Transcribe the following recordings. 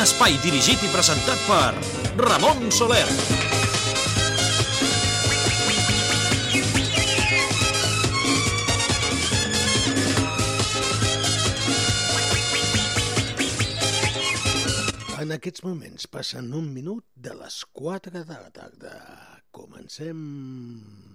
Espai dirigit i presentat per Ramon Soler. En aquests moments passen un minut de les 4 de la tarda. Comencem...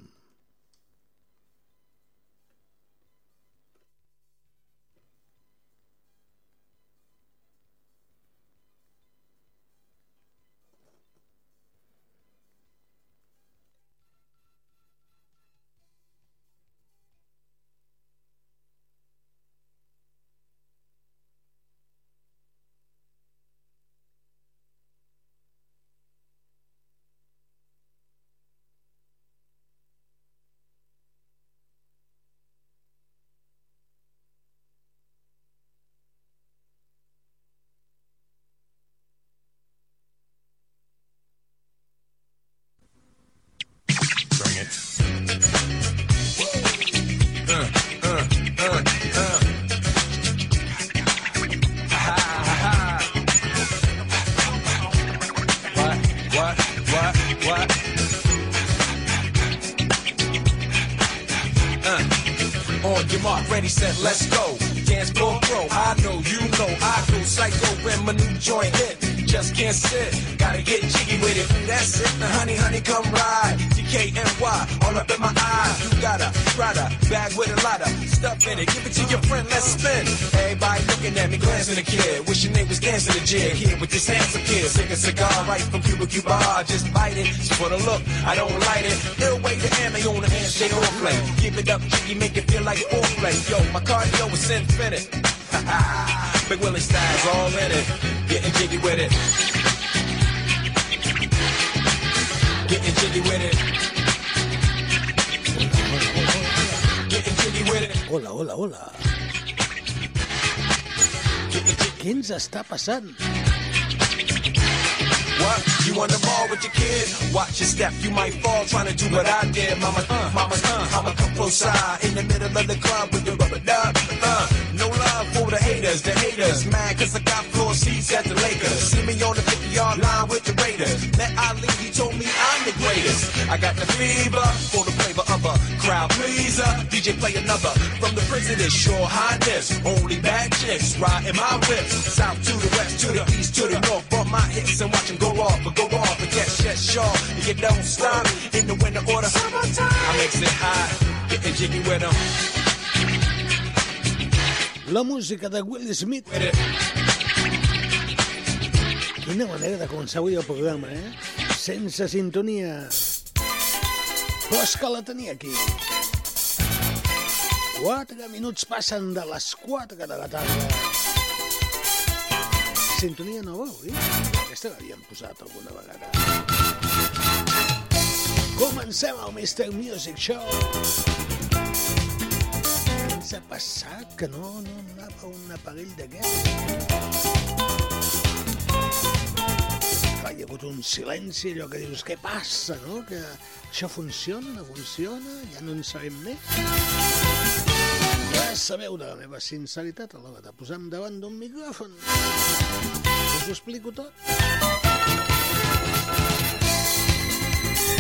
passant? What? You on the ball with your kid? Watch your step, you might fall trying to do what I did. Mama, uh, mama, uh, mama, come close side in the middle of the club with the rubber duck. Uh, no love for the haters, the haters. Mad cause I got floor seats at the Lakers. See me on the 50 yard line with the Raiders. Met Ali, he told me I'm the greatest. I got the fever for the flavor of a crowd pleaser. DJ play another from the president's sure highness. Only bad chicks riding my whips. South to the my hips and watch them go off, but go off and get shit sharp. You don't stop in the winter order. I makes it high, getting jiggy with them. La música de Will Smith. Quina manera de començar avui el programa, eh? Sense sintonia. Però és que la tenia aquí. Quatre minuts passen de les quatre de la tarda. Sintonia nova, oi? Aquesta l'havíem posat alguna vegada. Comencem el Mr. Music Show. Ens ha passat? Que no, no anava un aparell d'aquest? Hi ha hagut un silenci, allò que dius, què passa, no? Que això funciona, no funciona, ja no en sabem més. Ja sabeu de la meva sinceritat a l'hora de posar-me davant d'un micròfon. Us ho explico tot.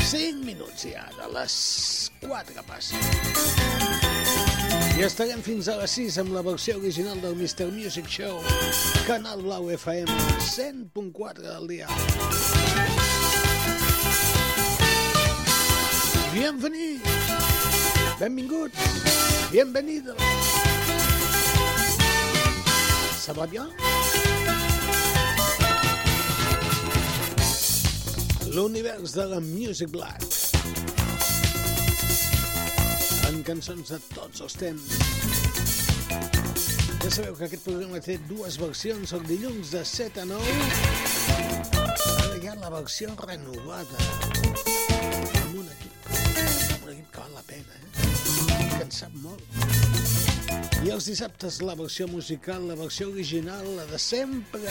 5 minuts ja, de les 4 que passen. I estarem fins a les 6 amb la versió original del Mr. Music Show, Canal Blau FM, 100.4 del dia. Bienvenit, benvinguts, bienvenidos. Ça va bien? L'univers de la Music Black. En cançons de tots els temps. Ja sabeu que aquest programa té dues versions, el dilluns de 7 a 9 ara hi ha la versió renovada amb un equip, un equip que val la pena, eh? Que en sap molt. I els dissabtes la versió musical, la versió original, la de sempre,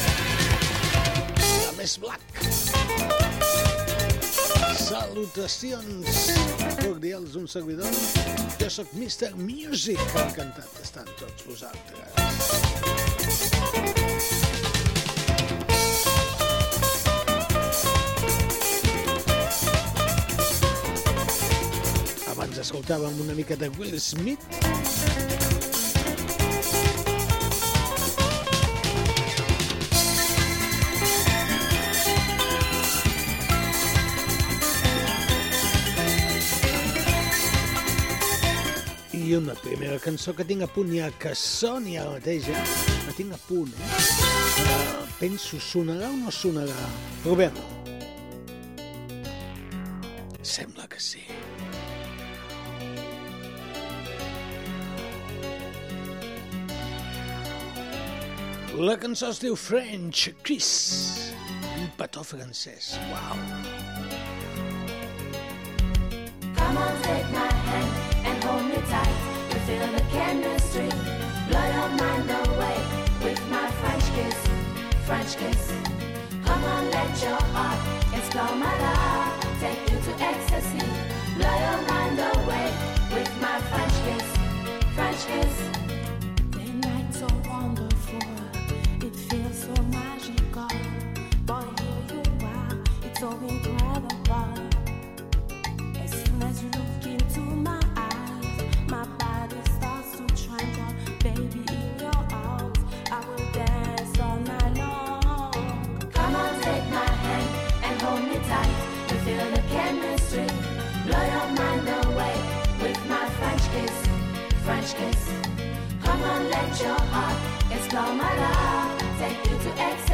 la més black. Salutacions cordials d'un servidor. Jo sóc Mr. Music, encantat d'estar amb tots vosaltres. Escoltàvem una mica de Will Smith. I una primera cançó que tinc a punt ja que soni ara mateix, eh? La tinc a punt, eh? Uh, penso, sonarà o no sonarà? Provem-ho. Sembla que sí. La cançó es diu French Kiss. Un petó francès. Uau. Come on, take my hand and hold me tight. You feel the chemistry, blow your mind away with my French kiss, French kiss. Come on, let your heart explore my love, take you to ecstasy, blow your mind away with my French kiss, French kiss. The night so wonderful, so incredible. As soon as you look into my eyes, my body starts to tremble. Baby, in your arms, I will dance all night long. Come on, take my hand and hold me tight. Feel the chemistry, blow your mind away with my French kiss, French kiss. Come on, let your heart explore my love, take you to ecstasy,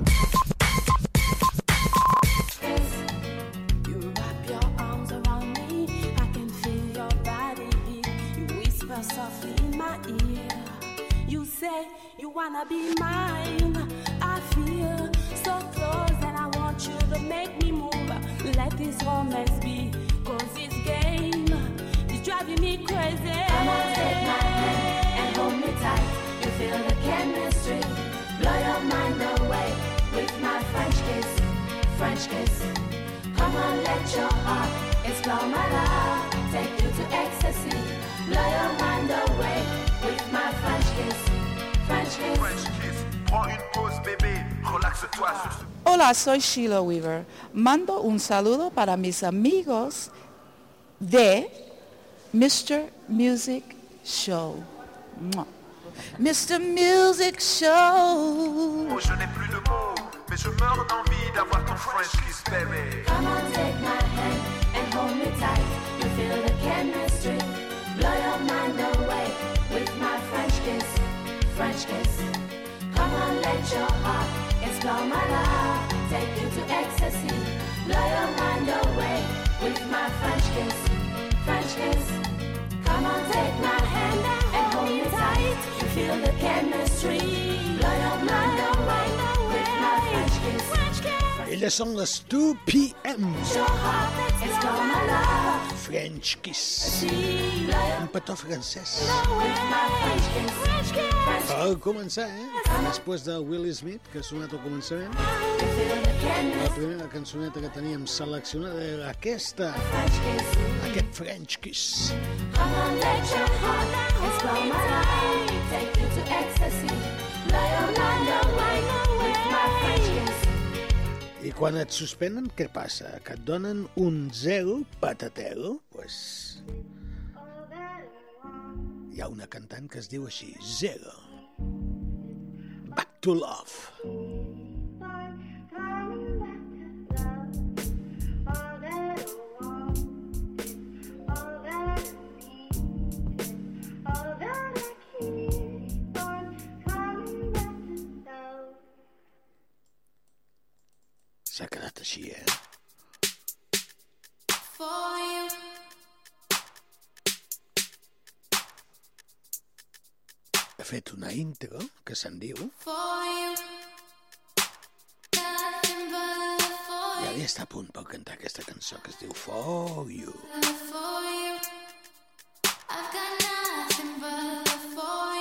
wanna be mine. I feel so close that I want you to make me move. Let this romance be, cause this game is driving me crazy. Come on, take my hand and hold me tight. You feel the chemistry, blow your mind away with my French kiss, French kiss. Come on, let your heart explore my love, take you to ecstasy, blow your mind away Hola, soy Sheila Weaver. Mando un saludo para mis amigos de Mr. Music Show. Mua. Mr. Music Show. mot, je n'ai plus de mots. Mais je meurs d'envie d'avoir ton French kiss, bébé. Come on, take my hand and hold me tight. You feel the chemistry, blow French kiss. Come on, let your heart explore my love, take you to ecstasy, blow your mind away with my French kiss, French kiss. Come on, take my hand and hold me tight. You feel the chemistry, Elles són les 2 p.m. French Kiss. Un petó francès. Per començar, eh? Després de Will Smith, que ha sonat al començament, la primera cançoneta que teníem seleccionada era aquesta, aquest French Kiss. On. Take you to ecstasy. Blow your Quan et suspenen, què passa? Que et donen un zero patatero? Pues... Hi ha una cantant que es diu així, Zero. Back to Love. S'ha quedat així, eh? For you, Ha fet una intro que se'n diu i ara ja està a punt per cantar aquesta cançó que es diu For You. for you. I've got nothing but for you.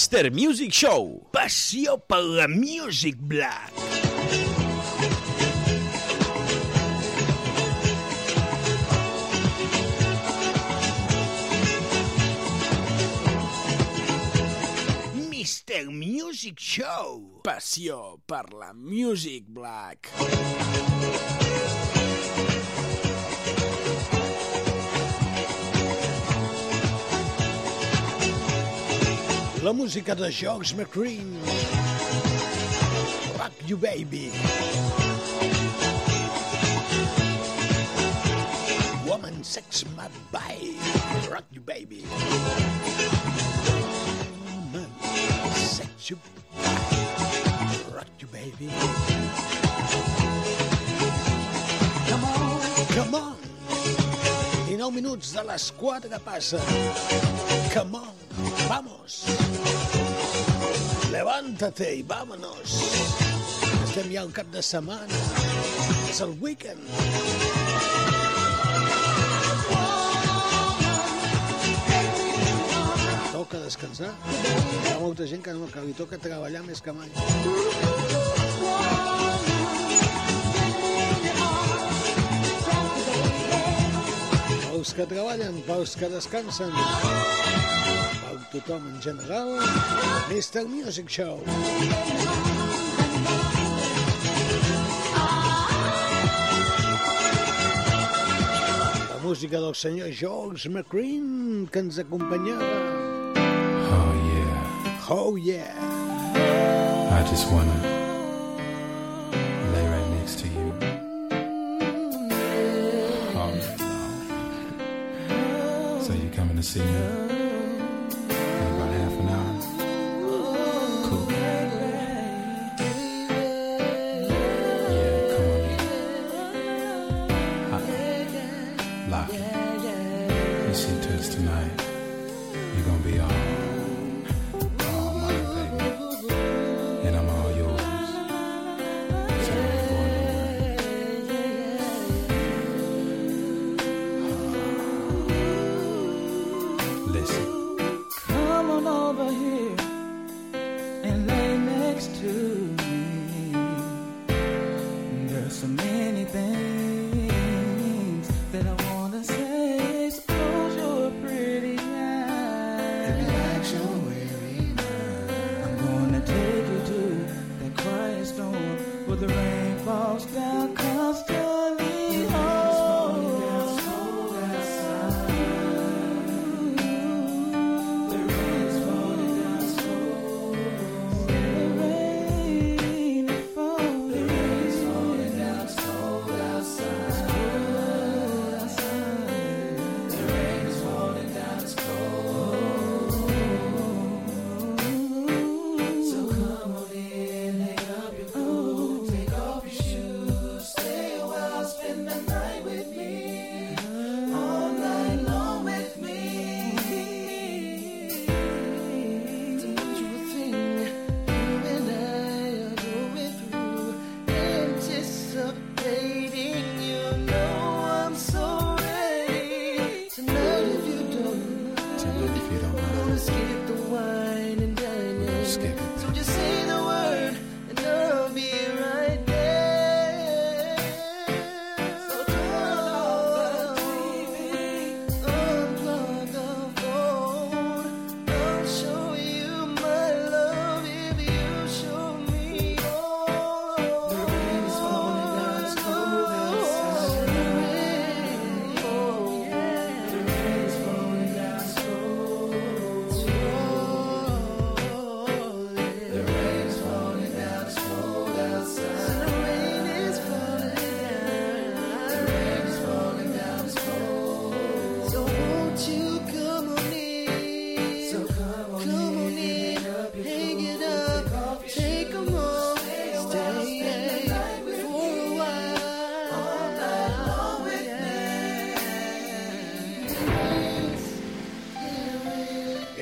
Mr. Music Show. Passió per la Music Black. Mr. Music Show. Passió per la Music Black. La música de George McCreen. Rock You Baby. Woman Sex Mad By. Rock You Baby. Woman Sex You Rock You Baby. Come on. Come on. 19 minuts de les 4 passa. Come on. Vamos. Levántate y vámonos. Estem ja al cap de setmana. És el weekend. Toca descansar. Hi ha molta gent que no que li toca treballar més que mai. Pels que treballen, pels que descansen, tothom en general, Mr. Music Show. La música del senyor George McCreen, que ens acompanyava. Oh yeah, Oh yeah! I just wanna to you.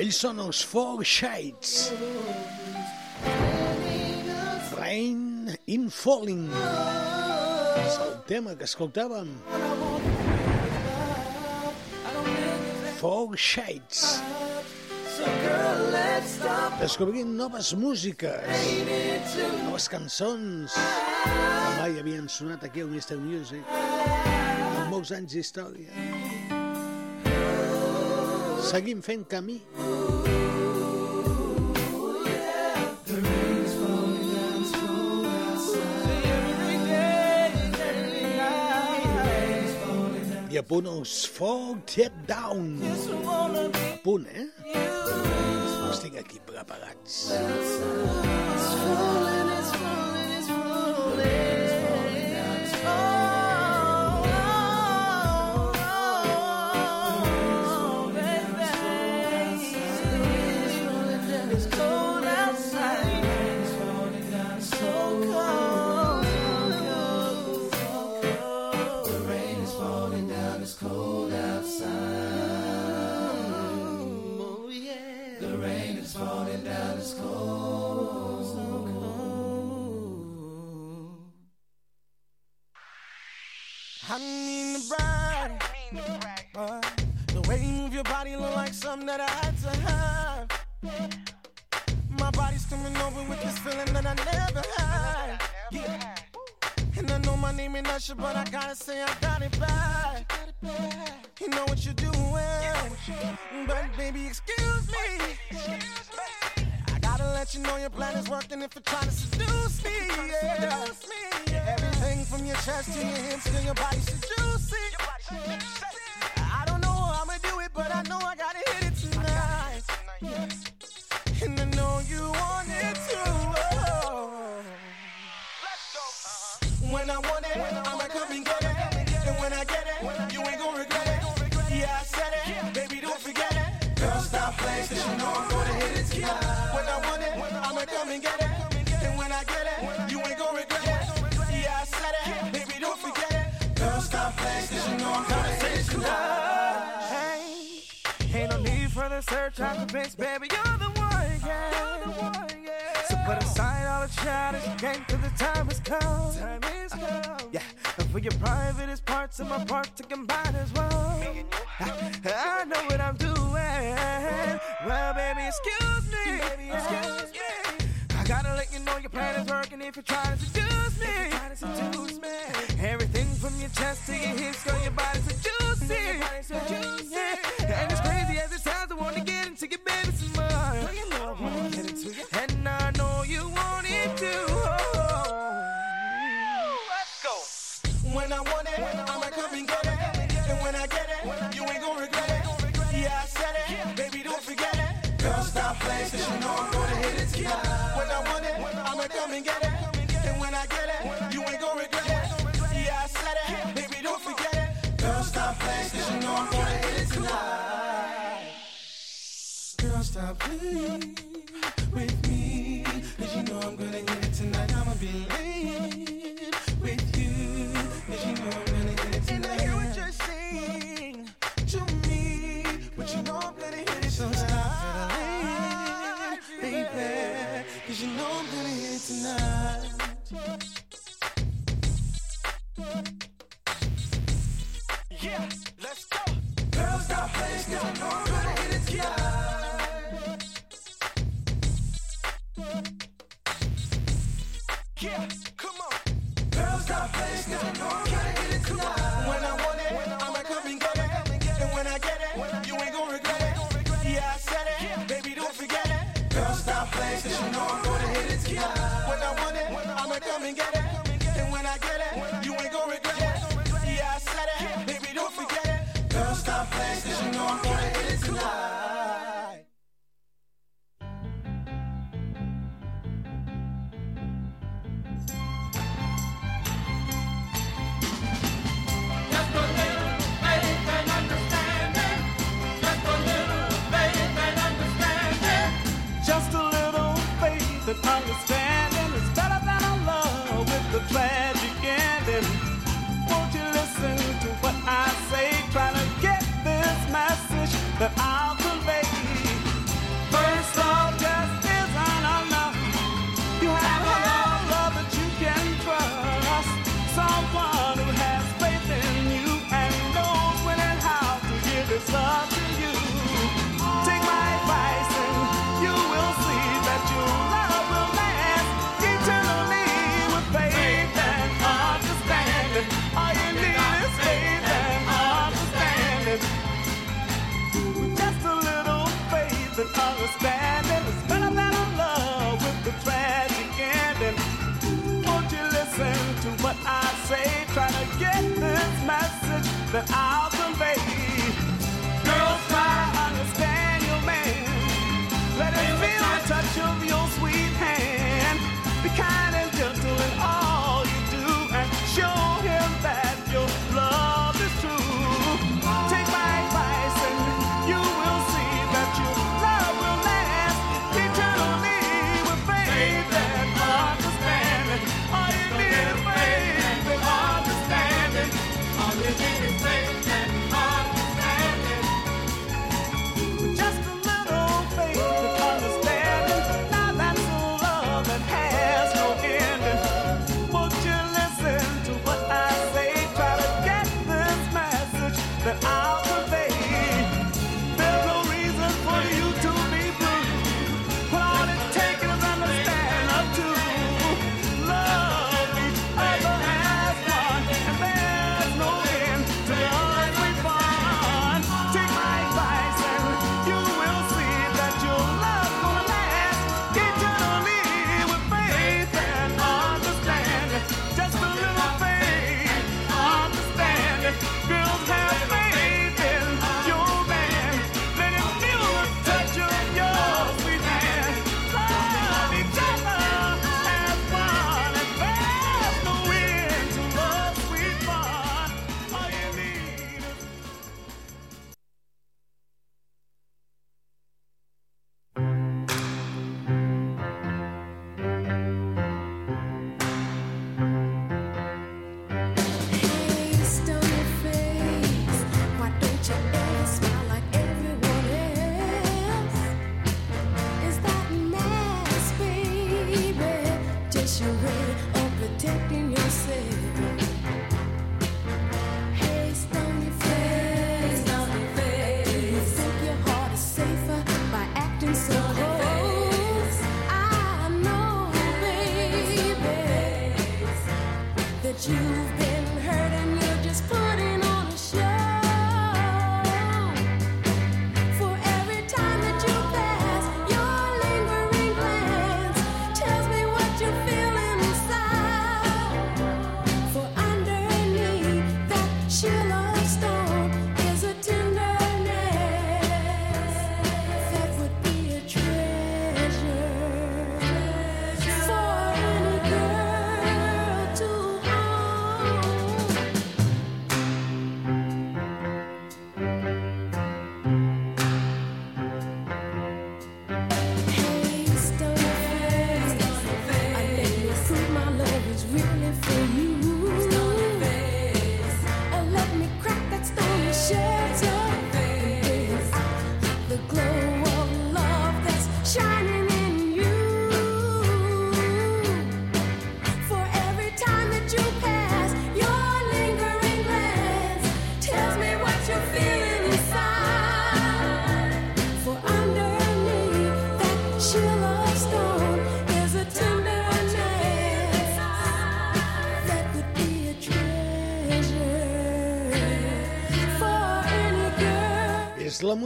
Ells són els Four Shades. Rain in Falling. És el tema que escoltàvem. Four Shades. Descobrint noves músiques, noves cançons que mai havien sonat aquí al Mr. Music, amb molts anys d'història. Seguim fent camí. I a punt els Fog Tip Down. A punt, eh? Els tinc aquí preparats. I something that I had to have. My body's coming over with this feeling that I never had. Yeah. And I know my name ain't Usher, but I gotta say I got it back. You know what you're doing, but baby, excuse me. I gotta let you know your plan is working if you're trying to seduce me. Yeah. Everything from your chest to your hips to your body so juicy. I don't know how I'ma do it, but I know I gotta hit. And I know you want it too. Oh. When I want the search, I'm convinced, baby, you're the one, yeah. You're the one, yeah. So put aside all the childish game, cause the time has come. Time is come. Yeah, and for your privatest parts and my part to combine as well. I, I know what I'm doing. Well, baby, excuse me. Baby, excuse me. I gotta let you know your plan is working if you're trying to seduce me. Everything from your chest to your hips, girl, your body's so juicy. Yeah. And as stop, please.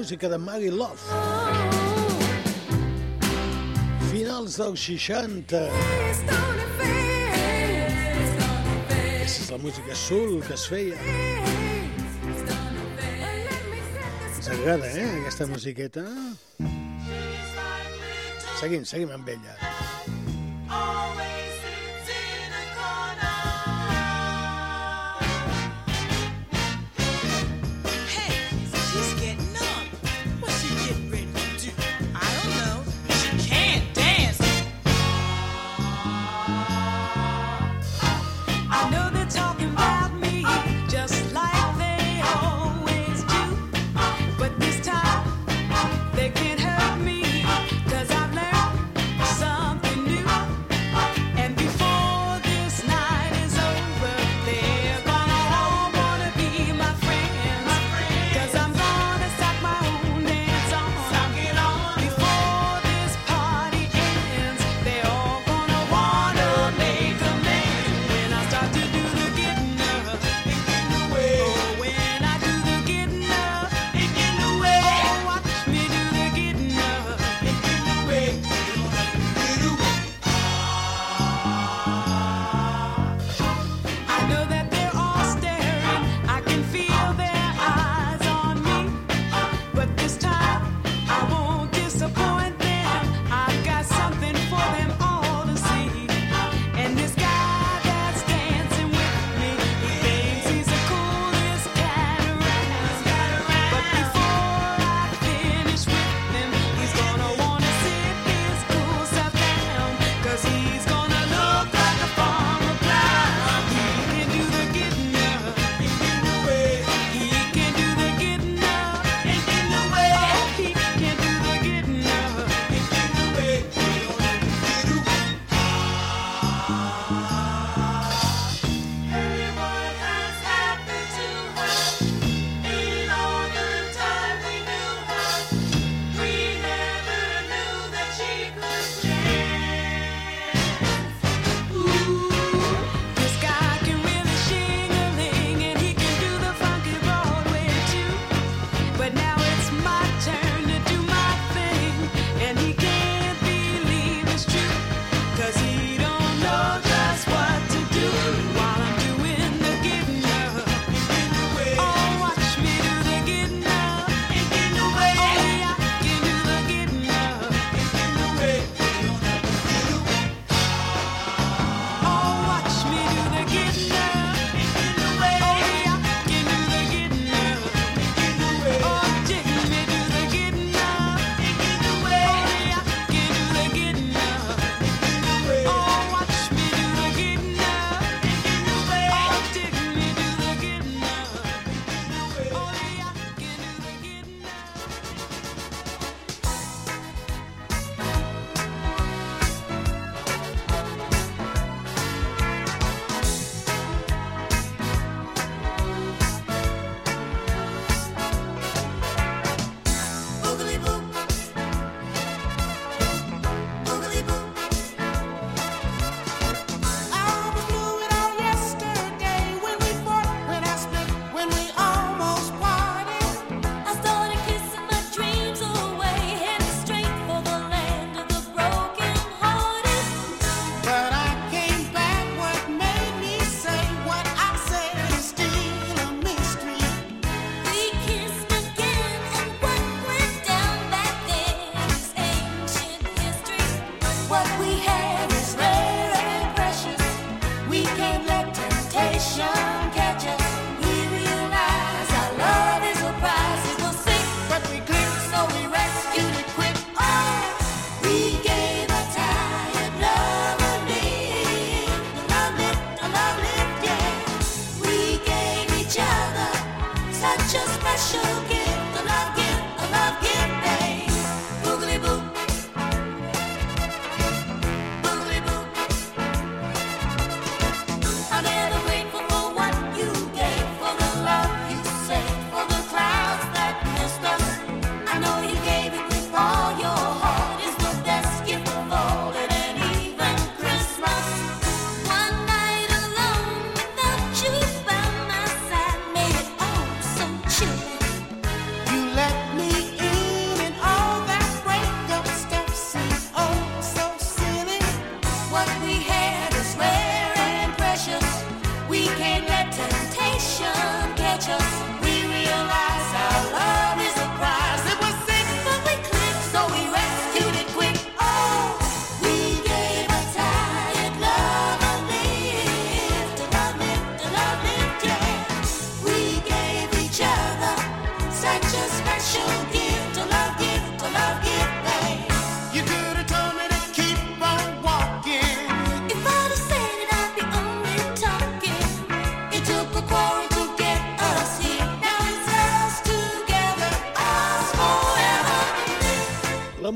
música de Maggie Love. Finals dels 60. Aquesta és la música soul que es feia. Ens agrada, eh, aquesta musiqueta? Seguim, seguim amb ella.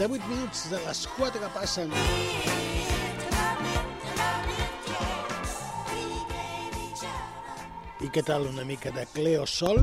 38 minuts de les 4 que passen. I què tal una mica de Cleo Sol?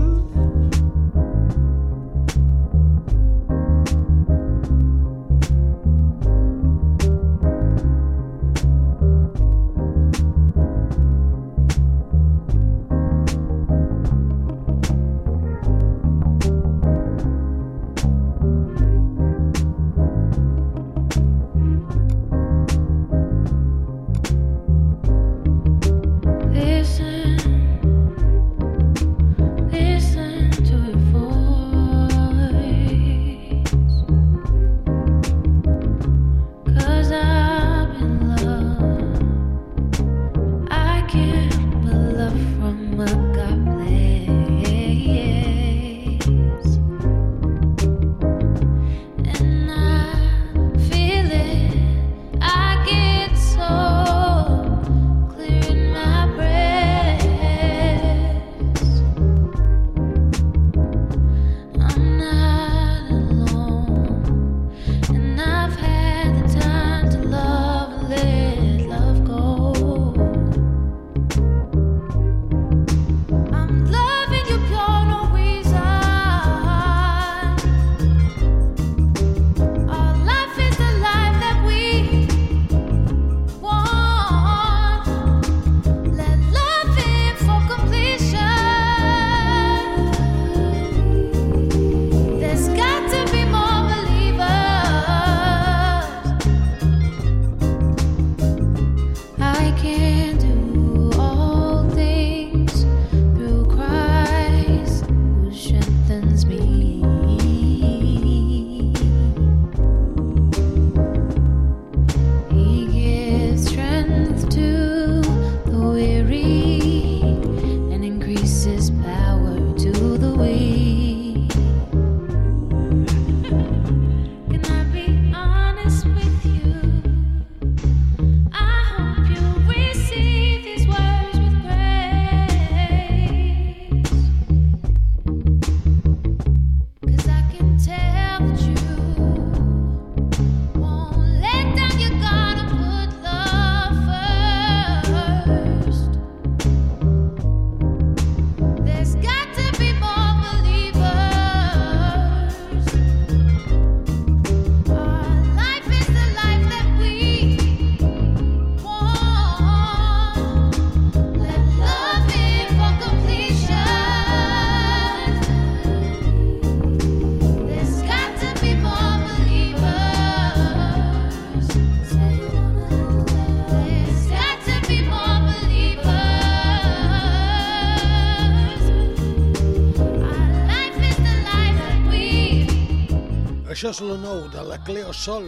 Això és lo nou de la Cleo Sol.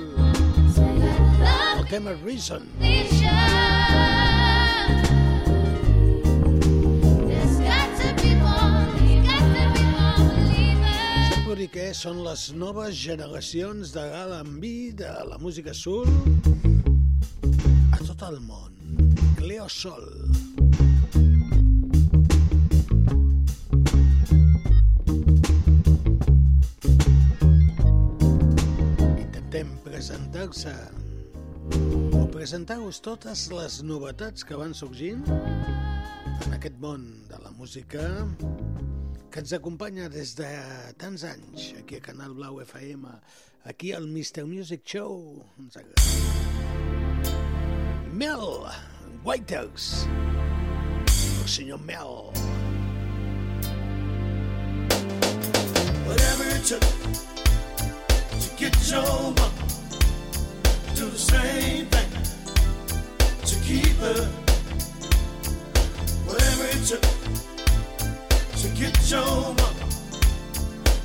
El tema Reason. Sap per què són les noves generacions de G&B, de la música soul, a tot el món. Cleo Sol. Intentem presentar-se o presentar-vos totes les novetats que van sorgint en aquest món de la música que ens acompanya des de tants anys aquí a Canal Blau FM, aquí al Mr. Music Show. Ens agrada. Mel Whitehouse. El senyor Mel. Whatever it took to get your to do the same thing to keep her. Whatever it took to get your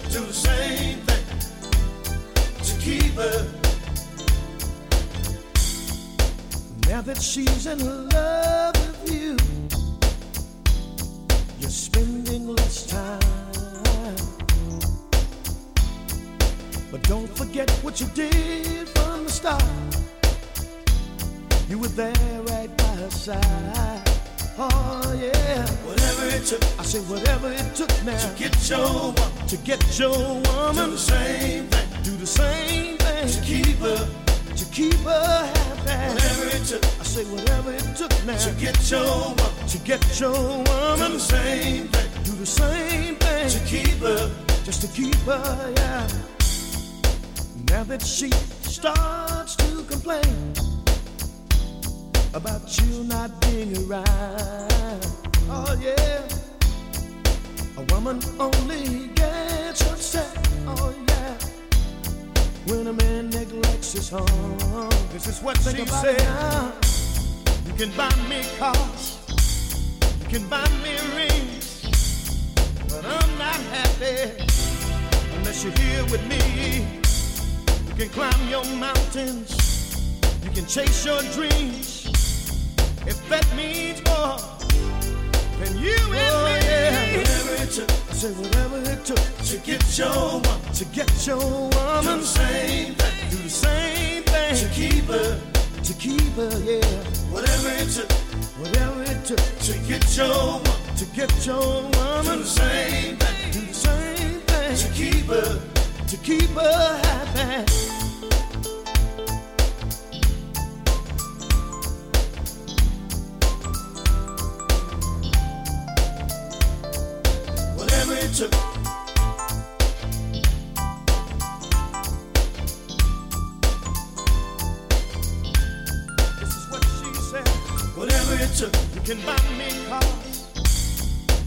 to do the same thing to keep her. Now that she's in love with you, you're spending But don't forget what you did from the start. You were there right by her side. Oh yeah. Whatever it took. I say whatever it took now. To get your woman. To get your woman. Do the same thing. Do the same thing. To keep her. To keep her happy. Whatever it took. I say whatever it took now. To get your woman. To get your woman. Do the same thing. Do the same thing. To keep her. Just to keep her, yeah. Now that she starts to complain about you not being around, oh yeah, a woman only gets upset, oh yeah, when a man neglects his home. This is what she said. You can buy me cars, you can buy me rings, but I'm not happy unless you're here with me. You can climb your mountains. You can chase your dreams. If that means more than you and oh, me. Yeah. Whatever it took. Say whatever it took to get your woman. To get your woman. Do the same thing. Do the same thing. To keep her. To keep her, yeah. Whatever it took. Whatever it took to get your woman. To get your woman. Do the same thing. Do the same thing. To keep her. To keep her happy. Whatever it took. This is what she said. Whatever it took. You can buy me cars.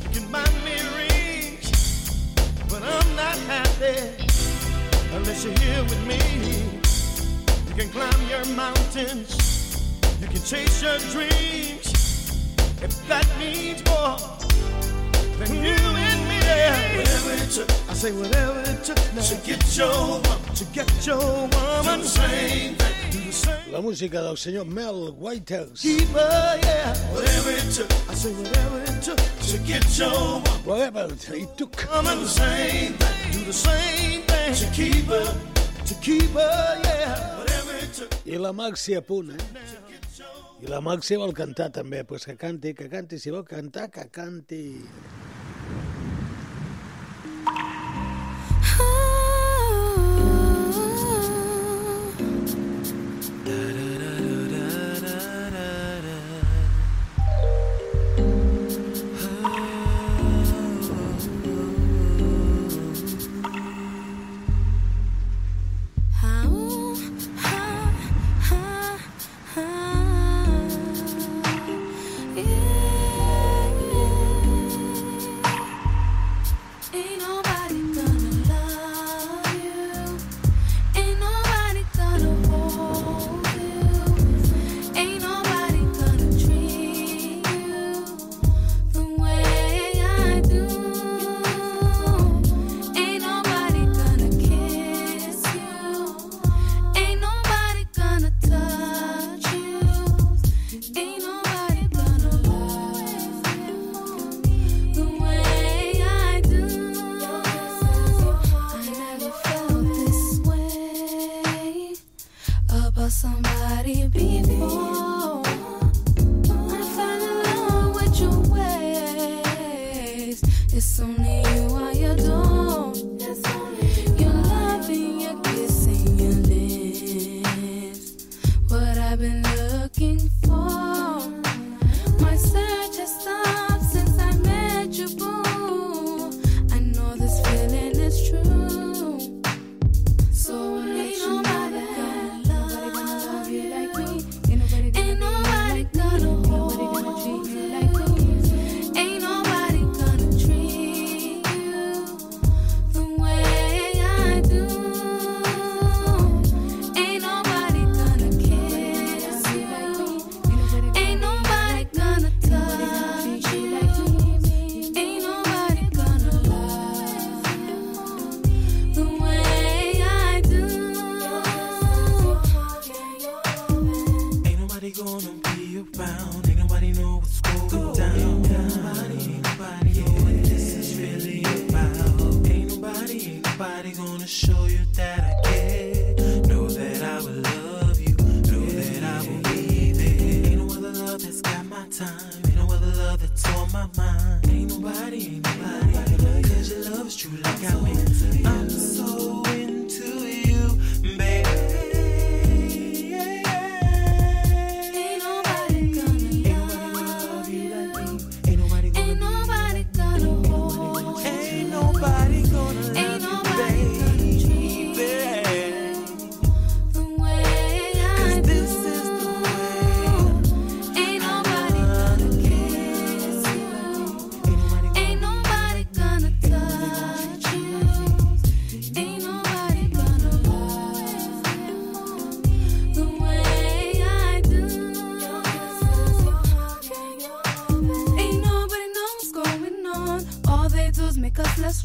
You can buy me rings. But I'm not happy unless you're here with me. You can climb your mountains, you can chase your dreams. If that means more than you and me, whatever it took, I say whatever it took now to get your to get your woman, do the same thing, do the same. La música del senyor Mel Whitehouse. Keep her, yeah, whatever it took, I say whatever it took to get your woman. Whatever it took. Woman, the same thing, do the same I la Maxi a punt, eh? I la Maxi vol cantar també, pues que canti, que canti. Si vol cantar, que canti.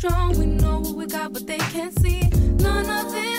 strong. We know what we got, but they can't see none of it.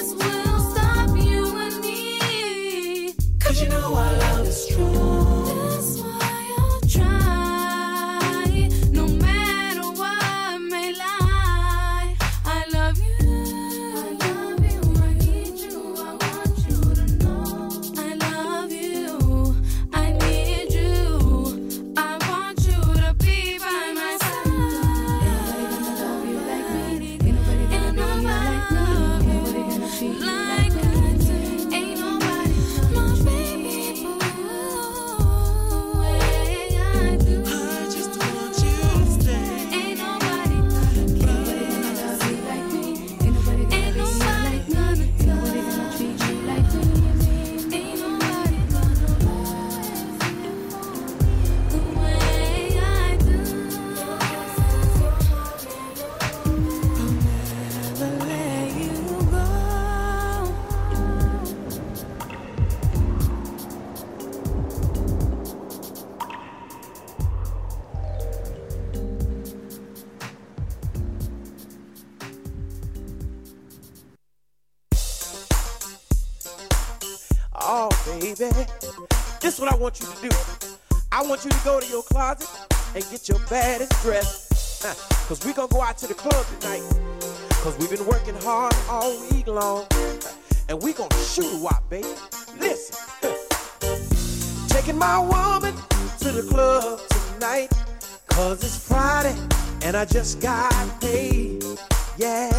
shoot a wop, baby. Listen, taking my woman to the club tonight. Cause it's Friday and I just got paid. Yeah.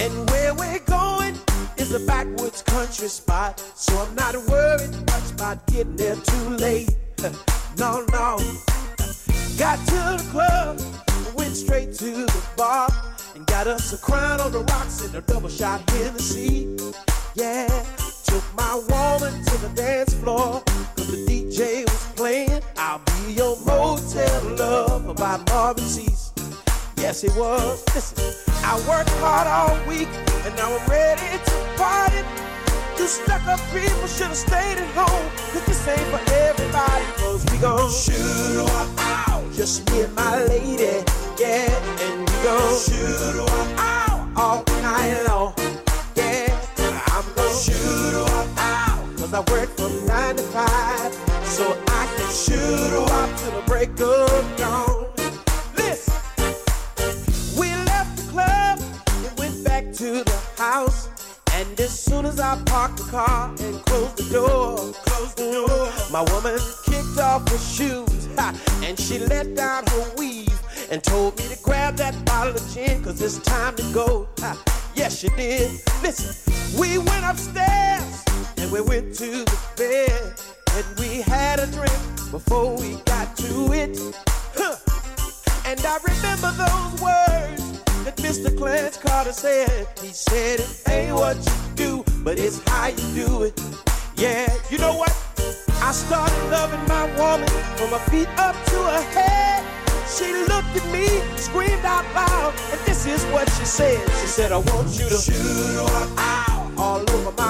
And where we're going is a backwoods country spot. So I'm not worried much about getting there too late. No, no. Got to the club, went straight to the bar, and got us a crown on the rocks and a double shot here.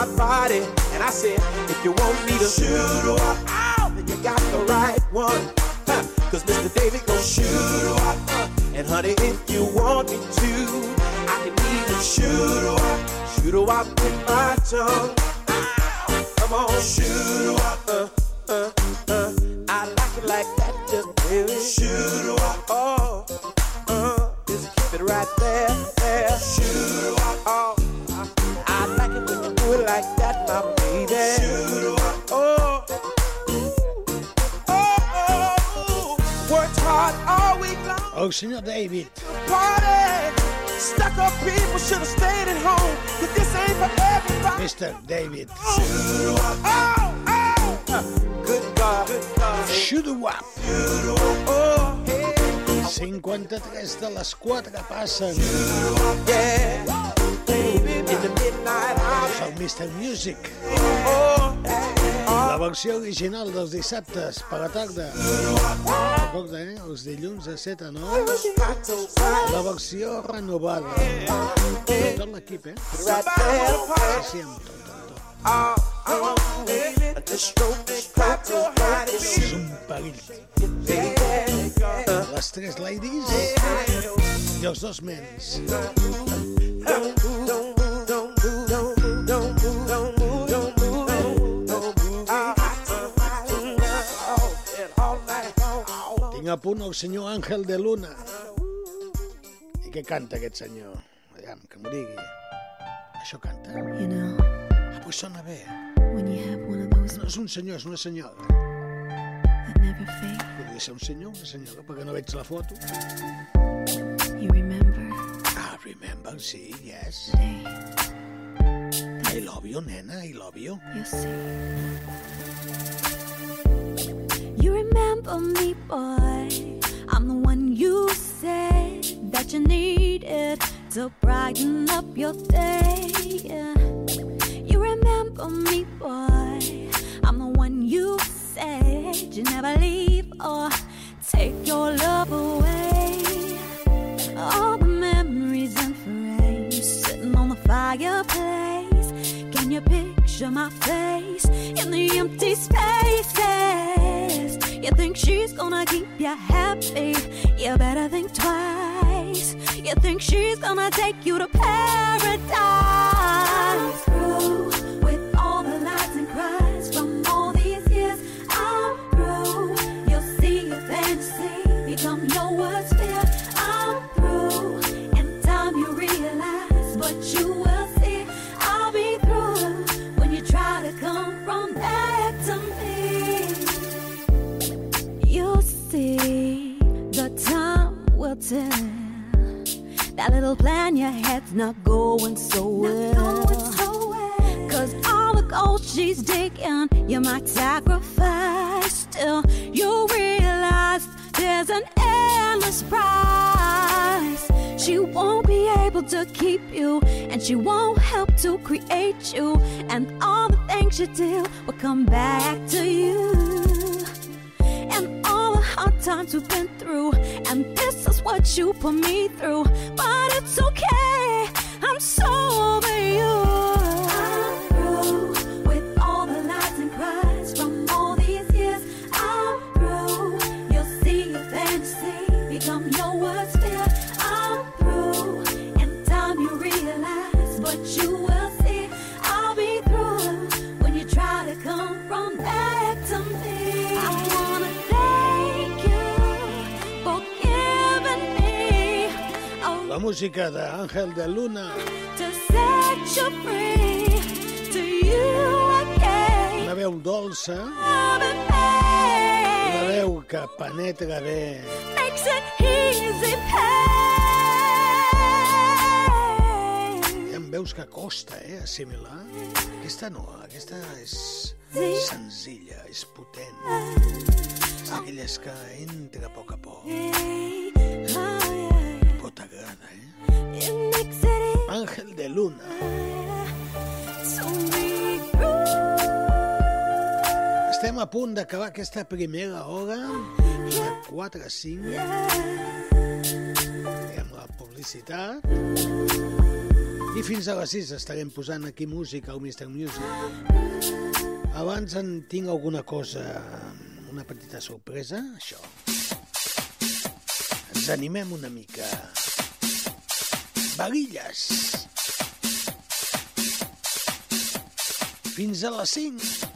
my body. And I said, if you want me to shoot her up, then you got the right one. Huh. Cause Mr. David gon' shoot her up. And honey, if you want me to, I can even shoot her up, shoot her up with my tongue. Ow. Come on, shoot her up. Uh, uh, uh. I like it like that, just baby. Shoot her up. Oh, uh, just keep it right there, there. Shoot her up. Oh my baby. Oh, oh, oh, worked hard all week long. Oh, Senyor David. Party. Stuck up people should have stayed at home. Cause this ain't for everybody. Mr. David. Oh, oh. Good God. Good God. Oh, hey. 53 de les 4 passen. Yeah. El Mr. Music. Oh, La versió original dels dissabtes per la tarda. Recorda, eh? Els dilluns de 7 a 9. La versió renovada. Tot l'equip, eh? Sí, sí, amb tot, amb tot. Oh, oh, ride it. És un perill. Les tres ladies i els dos mens. Tinc a punt el senyor Àngel de Luna. I què canta aquest senyor? Aviam, que m'ho digui. Això canta. You know, Ah, pues sona bé. when you have one of those No és un senyor, és una senyora. Podria ser un senyor, una senyora, perquè no veig la foto. you remember Ah, remember, sí, yes. the day I love you, nena, I love you. you see. You remember me, boy. I'm the one you said that you needed to brighten up your day. Yeah. You remember me, boy. I'm the one you said you never leave or take your love away. All the memories and frames sitting on the fireplace. You picture my face in the empty spaces? You think she's gonna keep you happy? You better think twice. You think she's gonna take you to paradise? Through That little plan you had's not going so well. Cause all the gold she's digging, you might sacrifice. Still, you realize there's an endless price. She won't be able to keep you, and she won't help to create you. And all the things you do will come back to you and hard times we've been through. And this is what you put me through. But it's okay, I'm so música de Luna. To you again. Una veu dolça, una veu que penetra bé. Hi ha veus que costa, eh, assimilar. Aquesta no, aquesta és senzilla, és potent. És d'aquelles que entra a poc a poc. Àngel de Luna. Estem a punt d'acabar aquesta primera hora de 4 a 5 amb la publicitat i fins a les 6 estarem posant aquí música al Mr. Music abans en tinc alguna cosa una petita sorpresa això ens animem una mica Barilles fins a les 5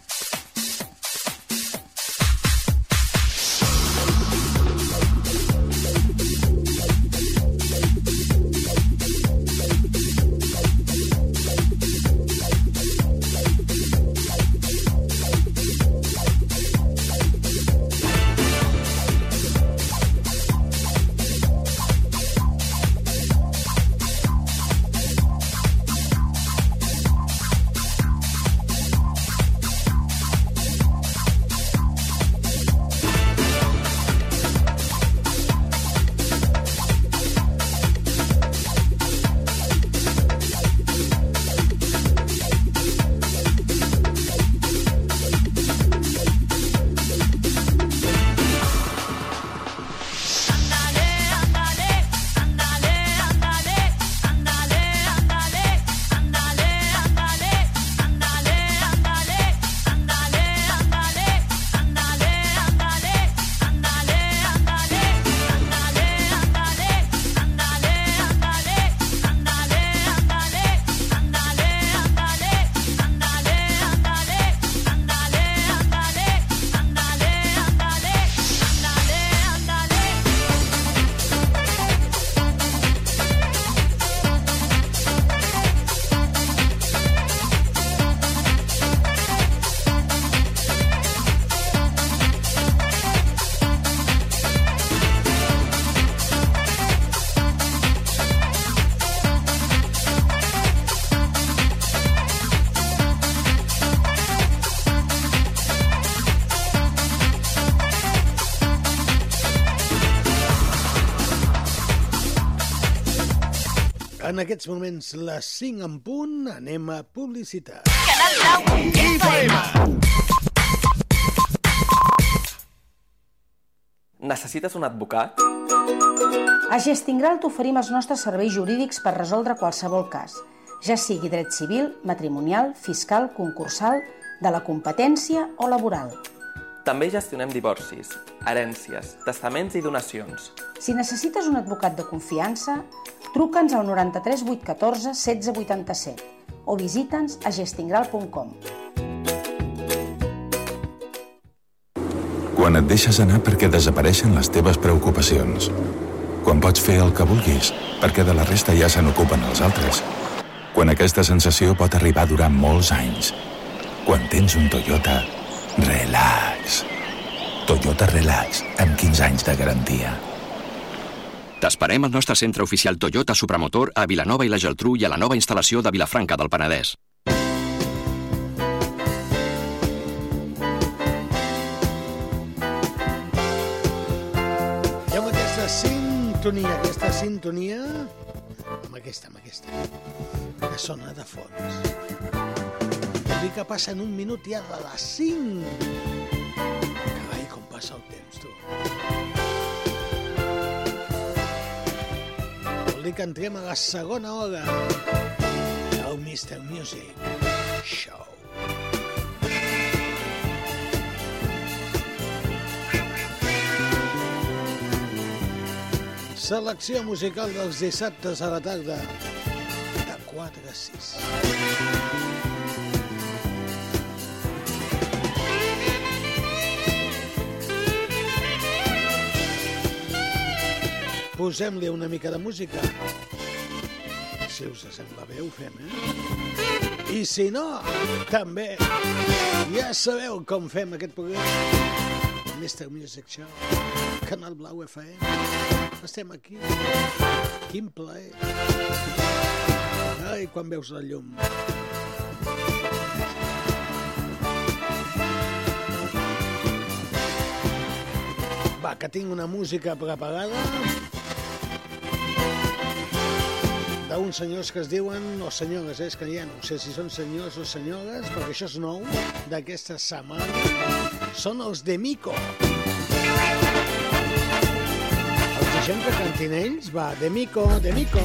En aquests moments, les 5 en punt, anem a publicitat. Necessites un advocat? A Gestingral t'oferim els nostres serveis jurídics per resoldre qualsevol cas, ja sigui dret civil, matrimonial, fiscal, concursal, de la competència o laboral. També gestionem divorcis, herències, testaments i donacions. Si necessites un advocat de confiança, truca'ns al 93 814 16 87 o visita'ns a gestingral.com. Quan et deixes anar perquè desapareixen les teves preocupacions. Quan pots fer el que vulguis perquè de la resta ja se n'ocupen els altres. Quan aquesta sensació pot arribar durant molts anys. Quan tens un Toyota, relax. Toyota Relax, amb 15 anys de garantia. T'esperem al nostre centre oficial Toyota Supramotor a Vilanova i la Geltrú i a la nova instal·lació de Vilafranca del Penedès. I amb aquesta sintonia, aquesta sintonia... Amb aquesta, amb aquesta, que sona de fons. Vol dir que passen un minut ja de les 5. Carai, com passa el temps, tu. Dir que entrem a la segona hora del Mr. Music Show. Selecció musical dels dissabtes a la tarda de 4 a 6. Posem-li una mica de música. Si us sembla bé, ho fem, eh? I si no, també. Ja sabeu com fem aquest programa. Mr. Music Show, Canal Blau FM. Estem aquí. Quin plaer. Ai, quan veus la llum. Va, que tinc una música preparada d'uns senyors que es diuen, o senyores, eh, és que ja no sé si són senyors o senyores, perquè això és nou, d'aquesta setmana, són els de Mico. Els deixem que cantin ells? Va, de Mico, de Mico.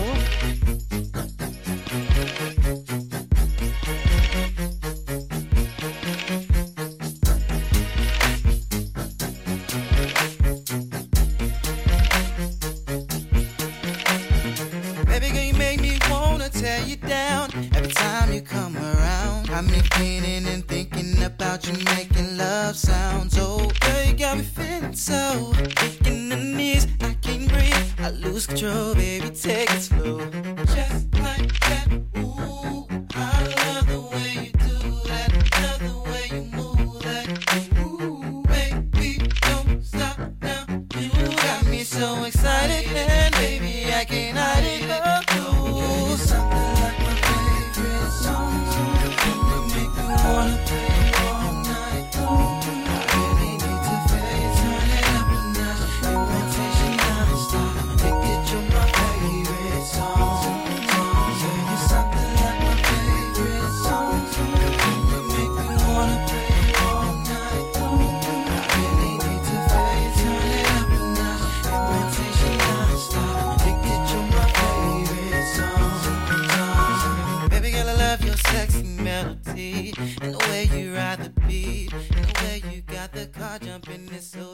Sexy melody and the way you ride the beat and the way you got the car jumping is so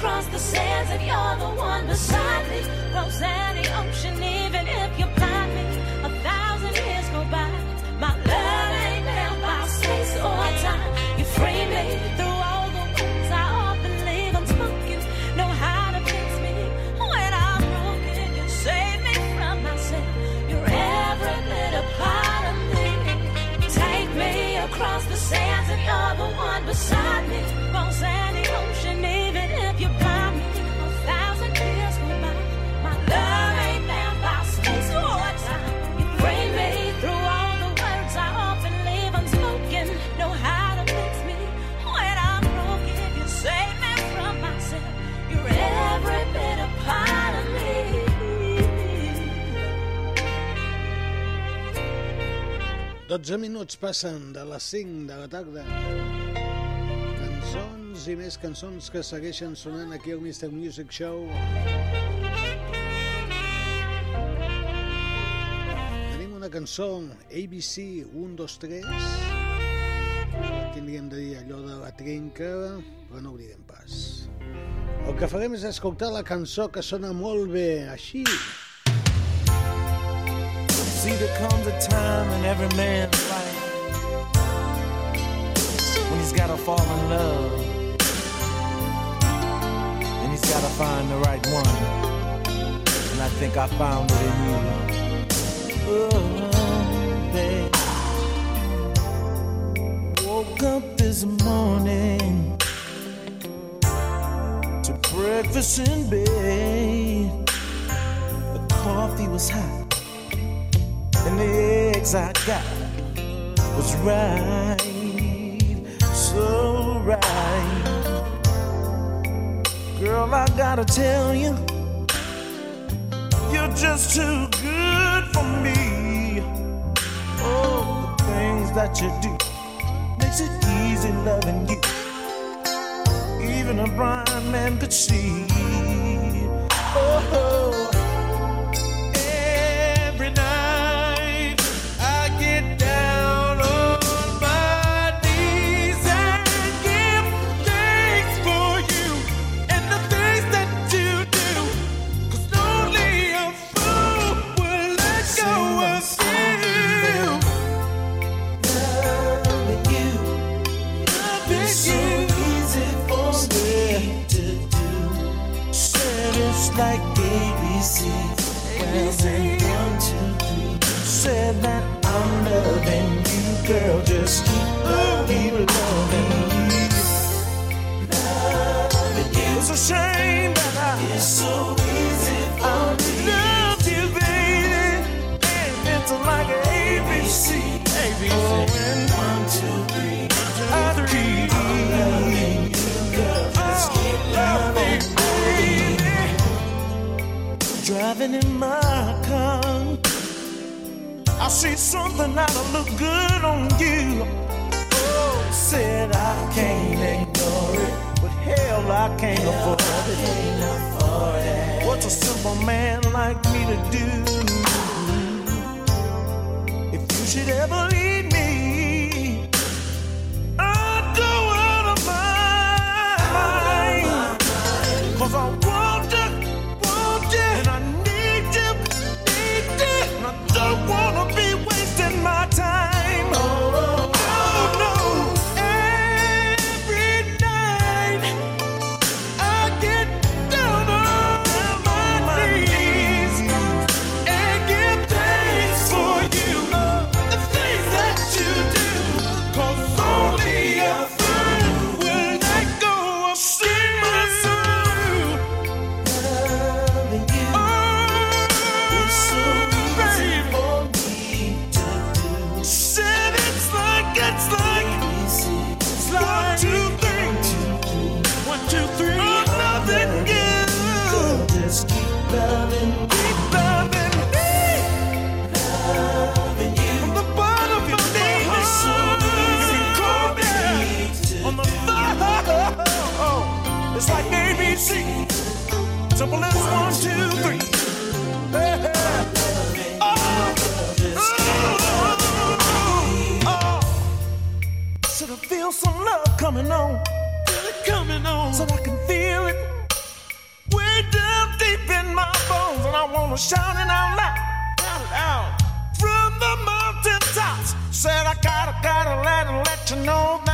across the sands, and you're the one beside me. Cross any ocean, even if you're 12 minuts passen de les 5 de la tarda. Cançons i més cançons que segueixen sonant aquí al Mr. Music Show. Tenim una cançó, ABC 1, 2, 3. Tindríem de dir allò de la trenca, però no oblidem pas. El que farem és escoltar la cançó que sona molt bé, així. Així. see, there comes a time in every man's life when he's gotta fall in love. And he's gotta find the right one. And I think I found it in you. Oh, babe. Woke up this morning to breakfast in bed. The coffee was hot the eggs I got was right, so right. Girl, I gotta tell you, you're just too good for me. Oh, the things that you do makes it easy loving you. Even a blind man could see. oh. oh. girl, just keep on, keep loving you. Loving you. It's a shame that I. It's so easy for me. Loved you, baby. And it's like an ABC. ABC. Oh, and one, two, three. One, two, three. I'm loving you, girl. Just oh, keep loving, baby. Driving in my car I see something that'll look good on you. Oh, said I can't ignore it, but hell, I can't, hell afford, I can't afford it. What's a simple man like me to do? If you should ever leave me. feel some love coming on. Coming on. So I can feel it. Way down deep in my bones. And I wanna shout it out loud. From the mountain tops. Said I gotta, gotta let, let you know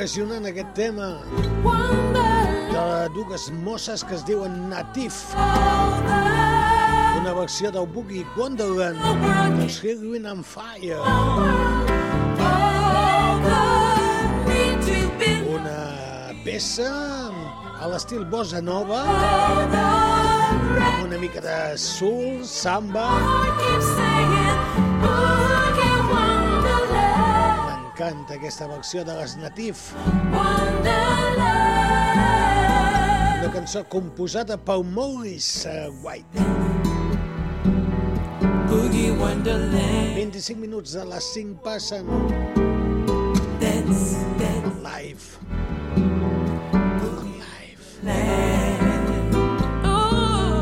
impressionant aquest tema de dues mosses que es diuen Natif. Una versió del Boogie Wonderland dels Hillwind and Fire. Una peça a l'estil bossa nova una mica de soul, samba encanta aquesta versió de les Natif. Una cançó composada per Maurice eh, White. 25 minuts de les 5 passen. That's, live. Oh,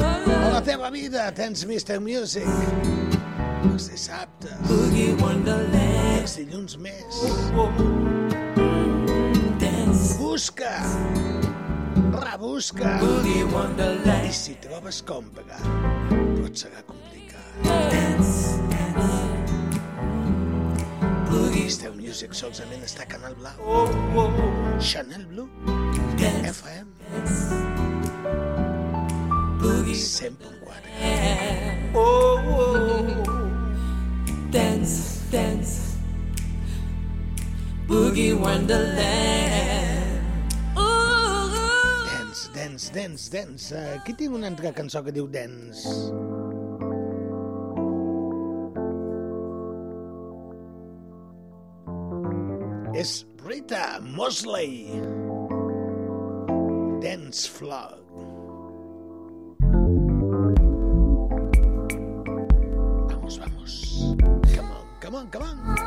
la teva vida tens Mr. Music els dissabtes, els dilluns més, trobes com pagar, però et serà complicat. Dance, dance. Music solament està Canal Blau. Dance, Dance, Dance. Eh, Aquí tinc una altra cançó que diu Dance. És Rita Mosley. Dance Flood. Vamos, vamos. Come on, come on, come on.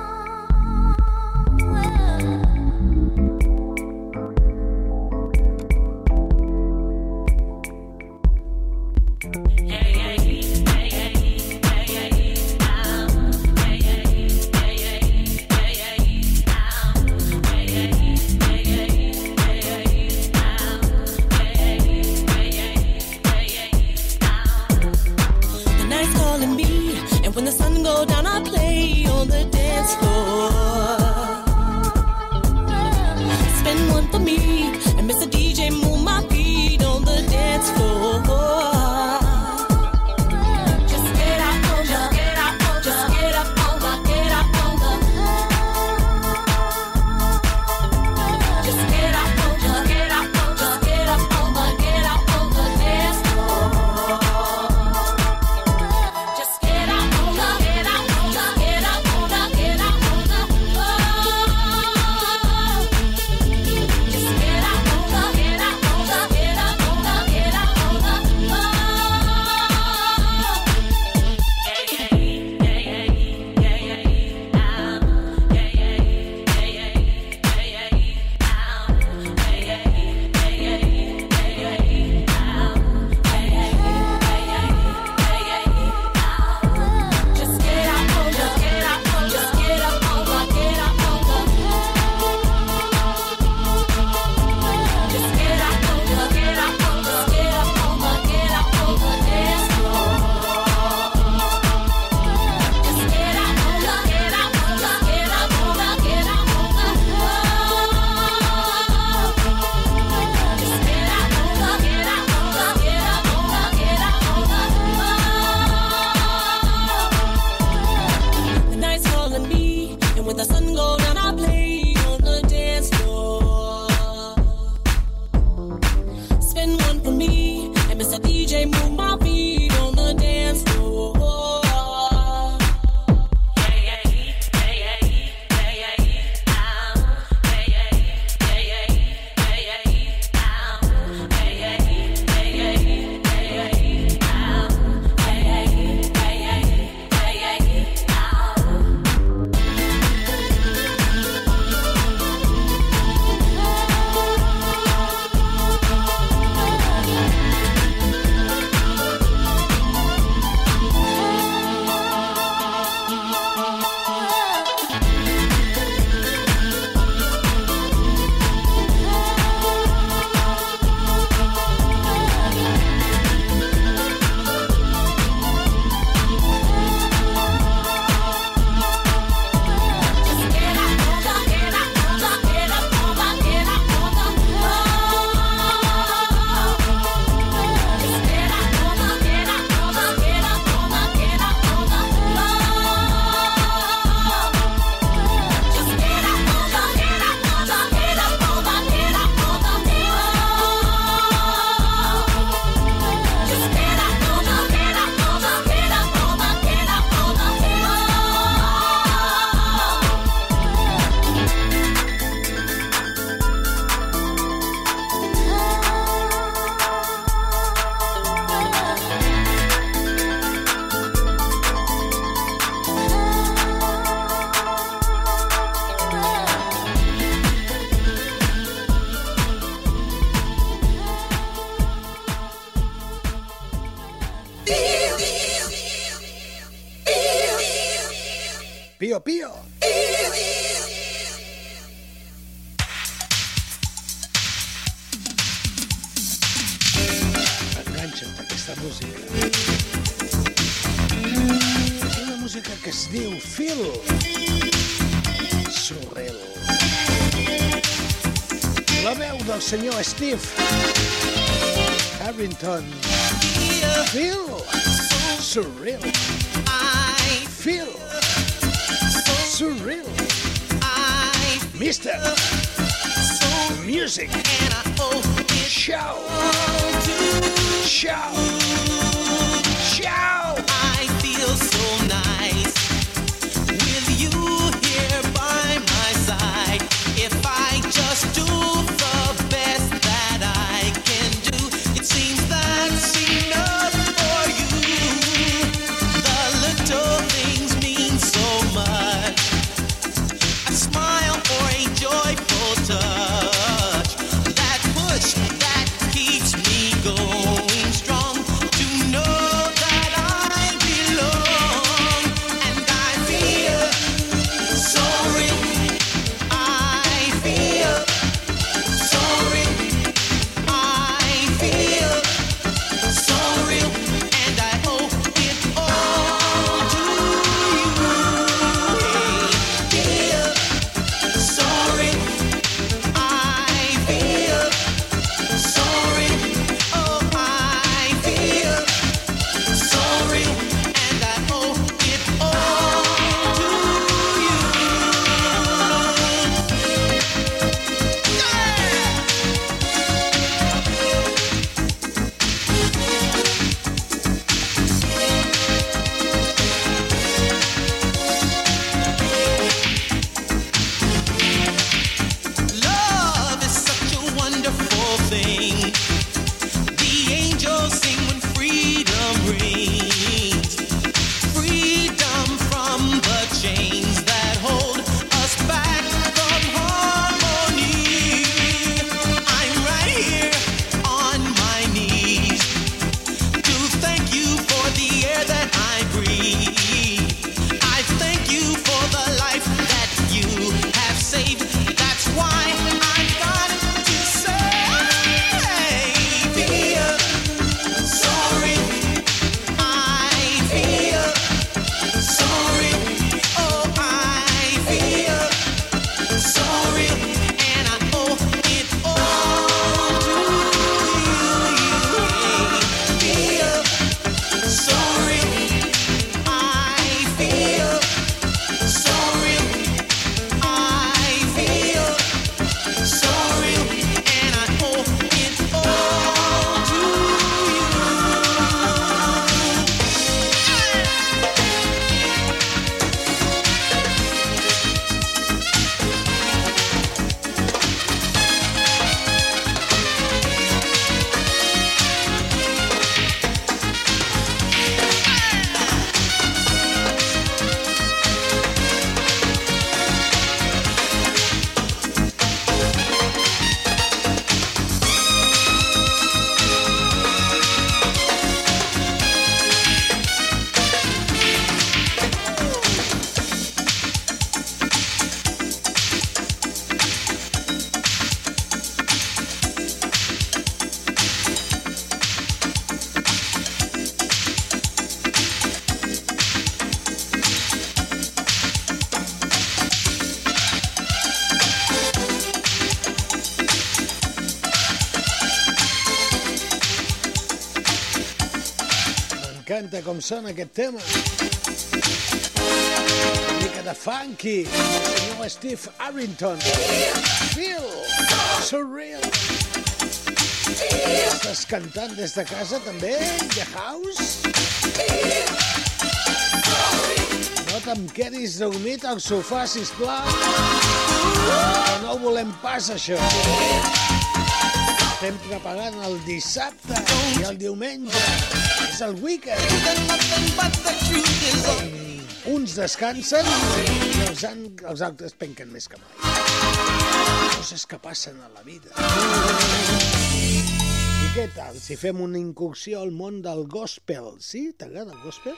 Com sona aquest tema. Una mica de funky. El senyor Steve Harrington. Feel surreal. Estàs cantant des de casa també? The House? No te'm quedis dormit al sofà, sisplau. No ho volem pas, això. Estem preparant el dissabte i el diumenge. El weekend. Uns descansen i els, han, els altres penquen més que mai. Coses que passen a la vida. I què tal si fem una incursió al món del gospel? Sí? T'agrada el gospel?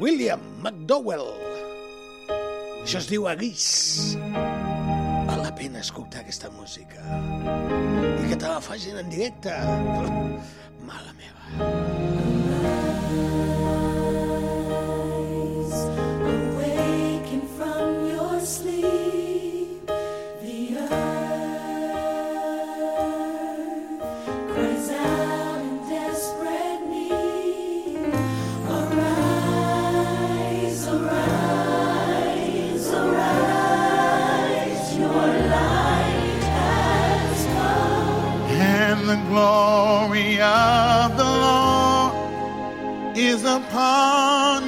William McDowell. Això es diu Aguís. La pena escoltar aquesta música. I que te la facin en directe. Mala meva. glory of the Lord is upon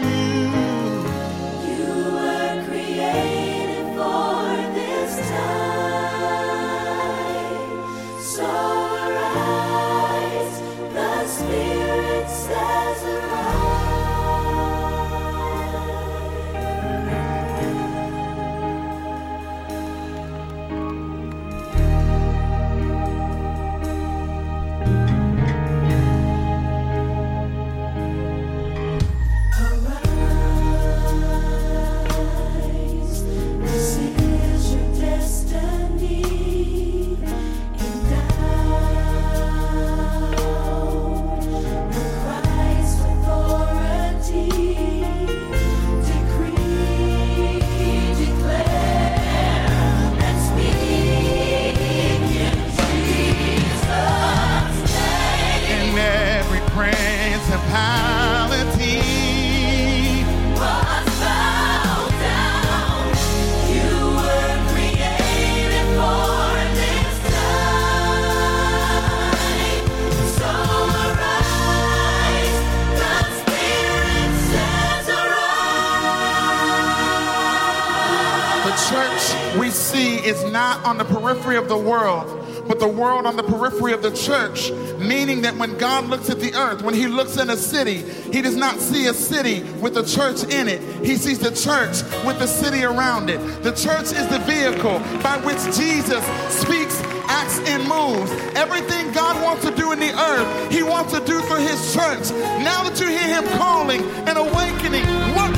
is not on the periphery of the world, but the world on the periphery of the church. Meaning that when God looks at the earth, when He looks in a city, He does not see a city with a church in it. He sees the church with the city around it. The church is the vehicle by which Jesus speaks, acts, and moves. Everything God wants to do in the earth, He wants to do through His church. Now that you hear Him calling and awakening, what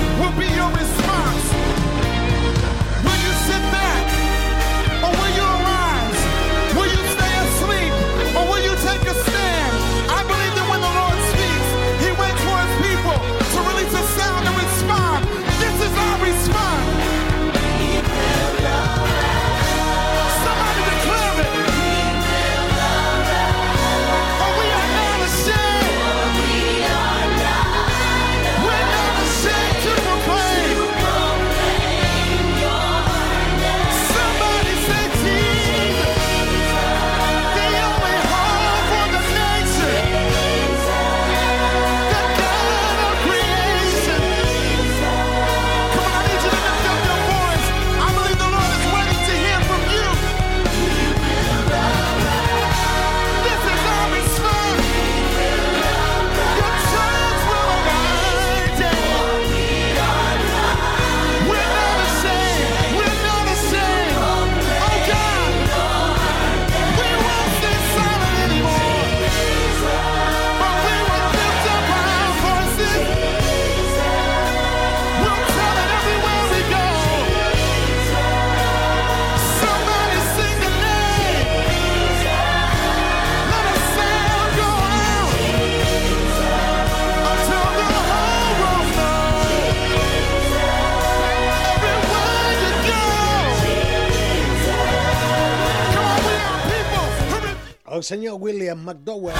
El senyor William McDowell.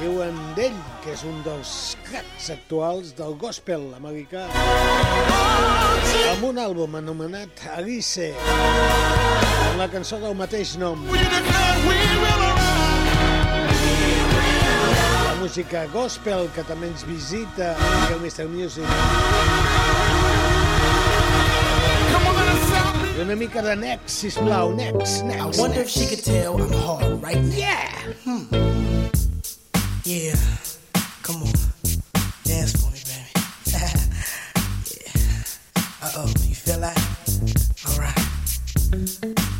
Diuen d'ell que és un dels cracs actuals del gospel americà amb un àlbum anomenat Alice amb la cançó del mateix nom la música gospel que també ens visita al Mr. Music una mica de Next, sisplau, Next, Next I wonder if she could tell I'm hard right now. Yeah. Hmm. Yeah. Come on. Dance for me, baby. yeah. Uh oh. You feel that? All right.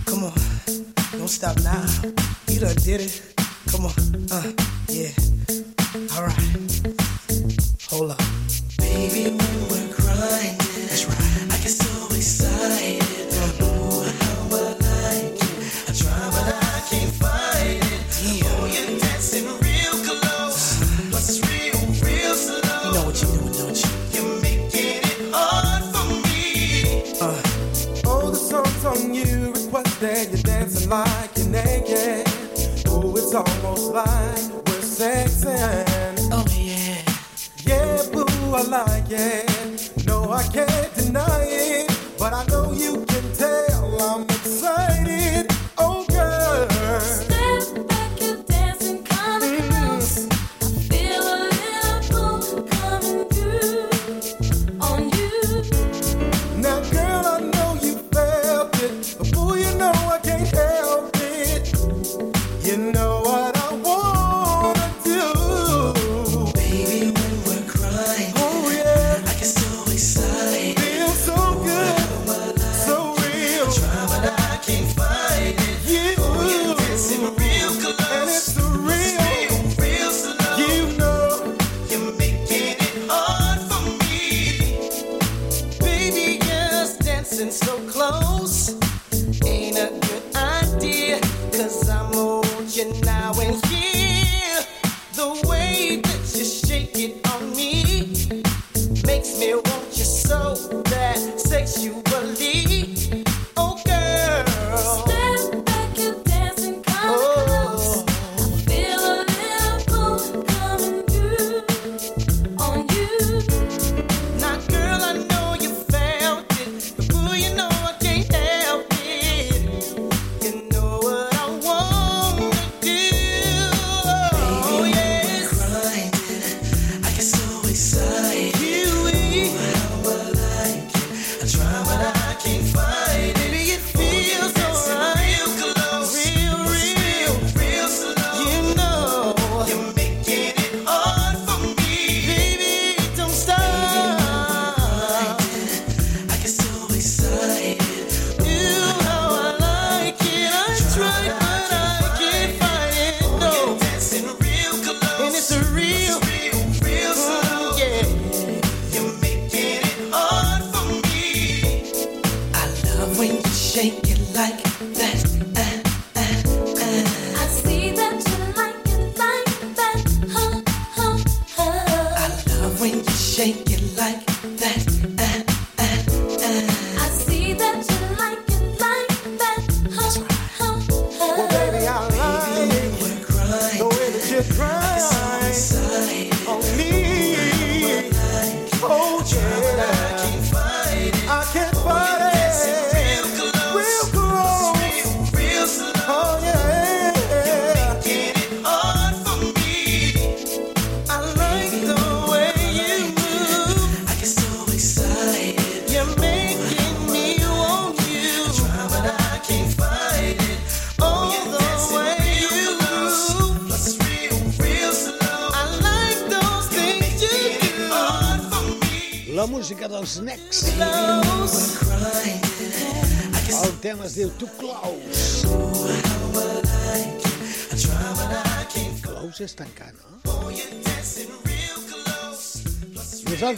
Come on. Don't stop now. You done did it. Come on. Uh. Yeah. All right. Hold up. Baby, it's almost like we're sexing. Oh, yeah. Yeah, boo, I like it. No, I can't deny it. But I know you can tell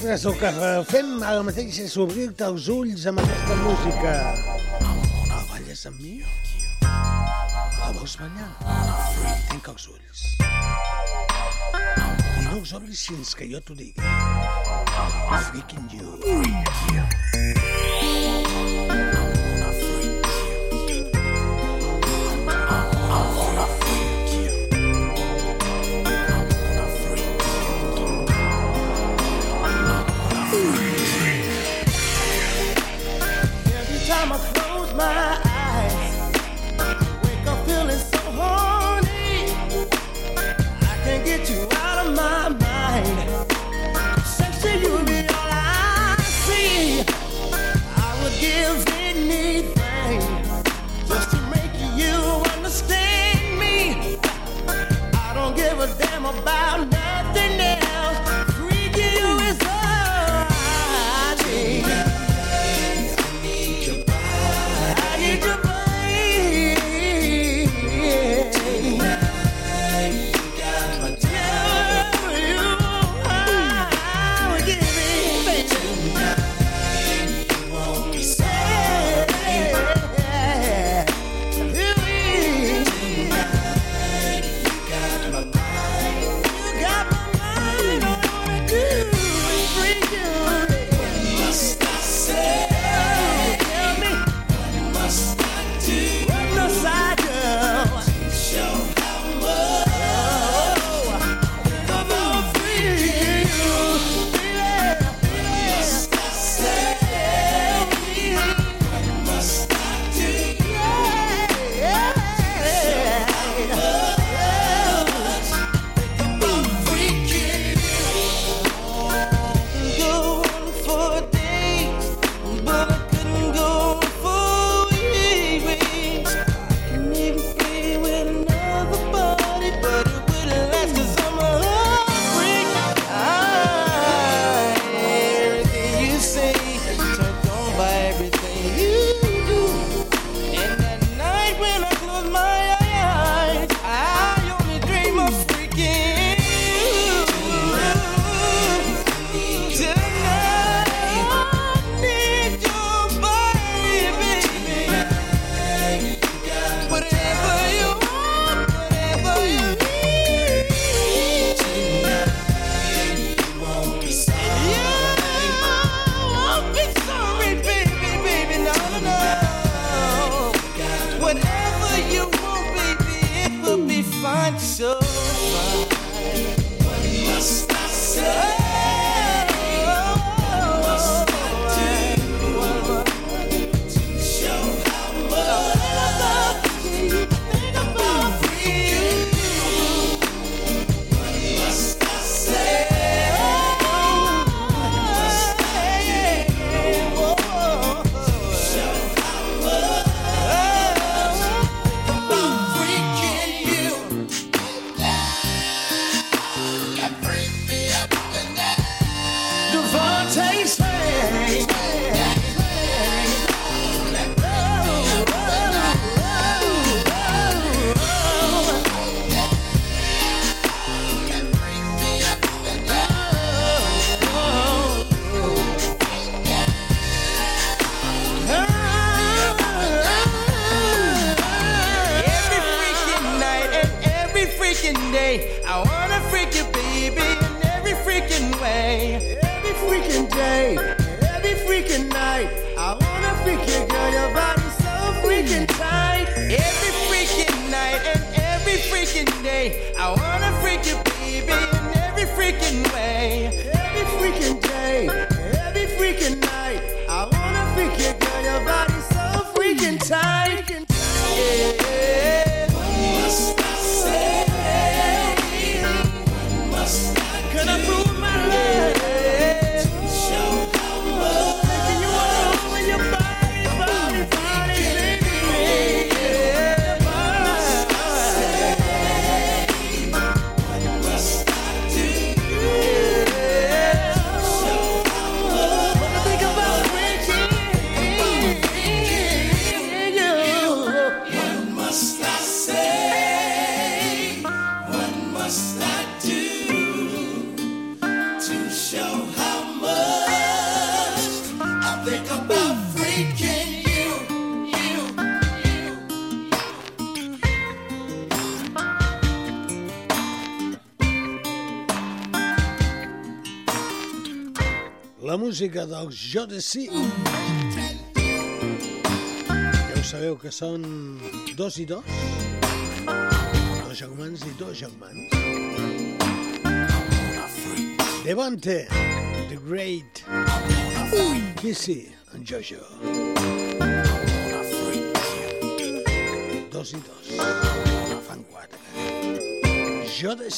nosaltres el que fem ara mateix és obrir-te els ulls amb aquesta música. Every time I close my eyes. Way. Música dels Jo de Sí. Ja ho sabeu que són dos i dos. Dos germans i dos germans. Devante, The Great, Kissy, en Jojo. Dos i dos. Fan quatre. Jo de.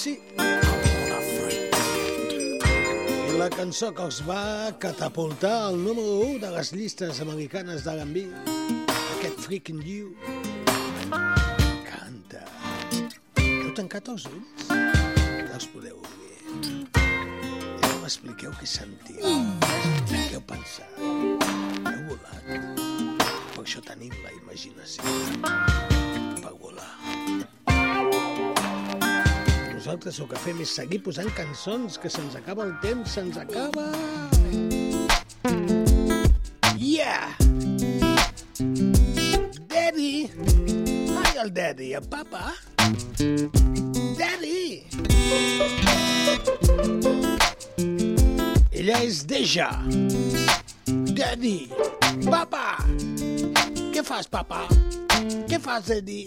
La cançó que els va catapultar al número 1 de les llistes americanes d'R&B. Aquest freaking you. Canta. Heu tancat els ulls? Ja els podeu obrir. Ja m'expliqueu què sentiu. Què heu pensat. Heu volat. Per això tenim la imaginació. Per volar. Nosaltres el que fem és seguir posant cançons que se'ns acaba el temps, se'ns acaba... Yeah! Daddy! Hi, el daddy, el papa! Daddy! Ella és Deja. Daddy! Papa! Què fas, papa? Què fas, daddy?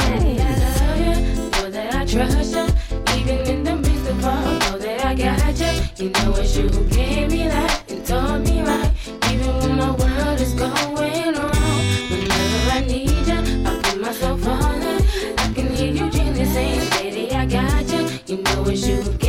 Daddy. That I trust you. Even in the midst of all, know that I got you. You know it's you who gave me life and told me right. Even when my world is going wrong, whenever I need you, I put myself on it. I can hear you gently saying, "Baby, I got you. You know it's you who gave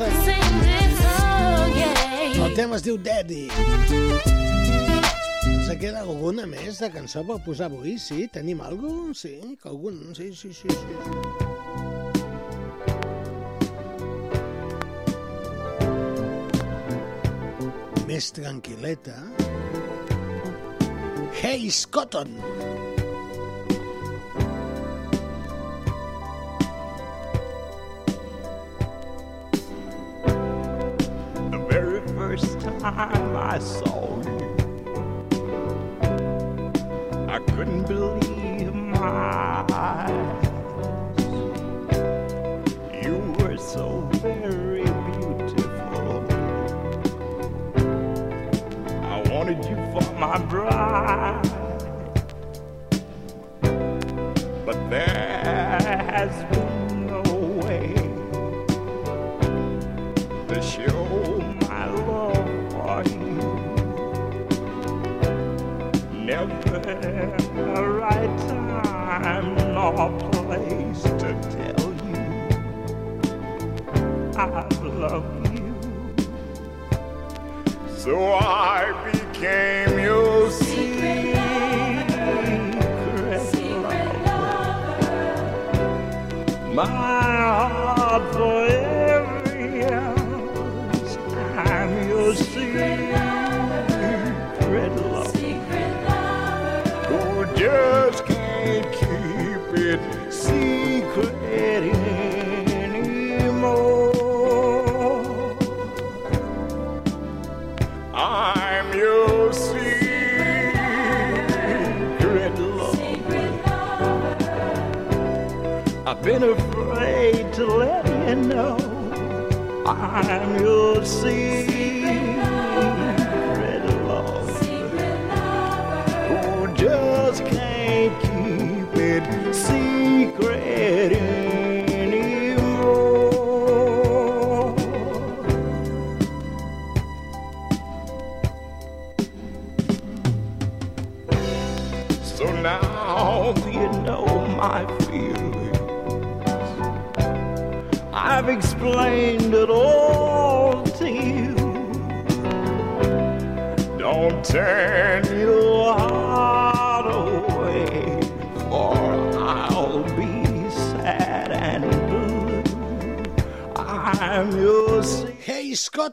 Morrison. El tema es diu Daddy. Se queda alguna més de cançó per posar avui? Sí? Tenim alguna Sí? Que algun... Sí, sí, sí, sí. Més tranquil·leta. Hey, Scotton!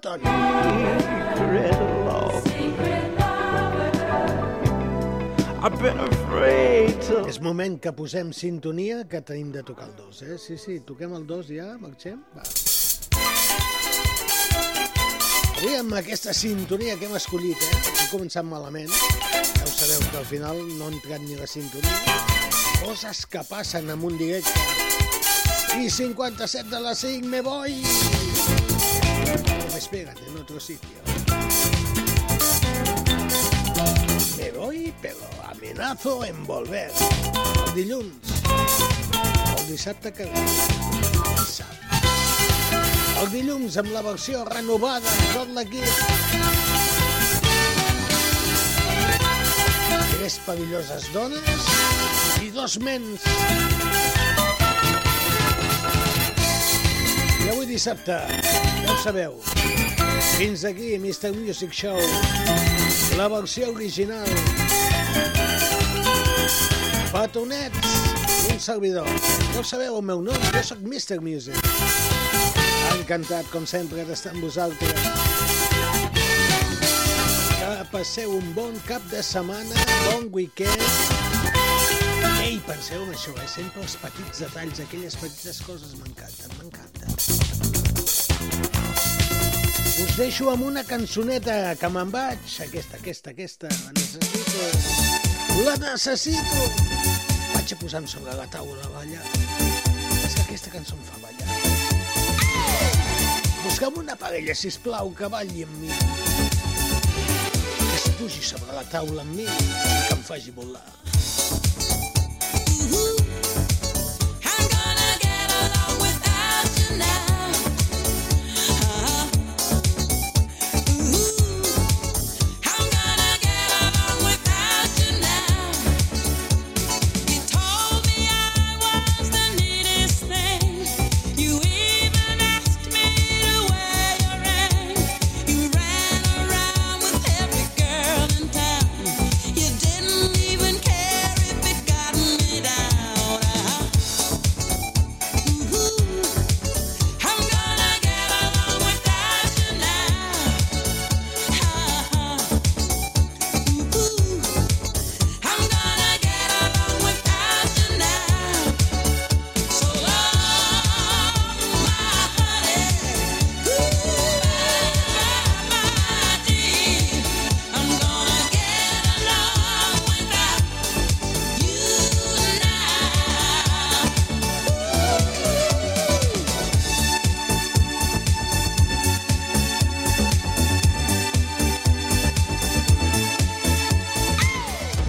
Cotton. Secret love. I've been afraid to... És moment que posem sintonia que tenim de tocar el 2, eh? Sí, sí, toquem el 2 ja, marxem. Va. Avui amb aquesta sintonia que hem escollit, eh? Hem començat malament. Ja ho sabeu que al final no ha entrat ni la sintonia. Coses que passen en un directe. I 57 de la 5, me voy! Me voy! Vegas, en otro sitio. Me voy, pero amenazo en volver. El dilluns, el dissabte que ve. El dilluns amb la versió renovada de tot l'equip. Tres pavilloses dones i dos mens. I avui dissabte, ja ho sabeu, fins aquí Mr. Music Show, la versió original. Petonets, un servidor. Ja ho sabeu, el meu nom, jo sóc Mr. Music. Encantat, com sempre, d'estar amb vosaltres. Que passeu un bon cap de setmana, bon weekend. Ei, penseu en això, eh? Sempre els petits detalls, aquelles petites coses m'encanten, m'encanten. Us deixo amb una cançoneta que me'n vaig. Aquesta, aquesta, aquesta. La necessito. La necessito. Vaig a posar sobre la taula a ballar. És que aquesta cançó em fa ballar. Busca'm una parella, sisplau, que balli amb mi. Que es pugi sobre la taula amb mi que em faci volar.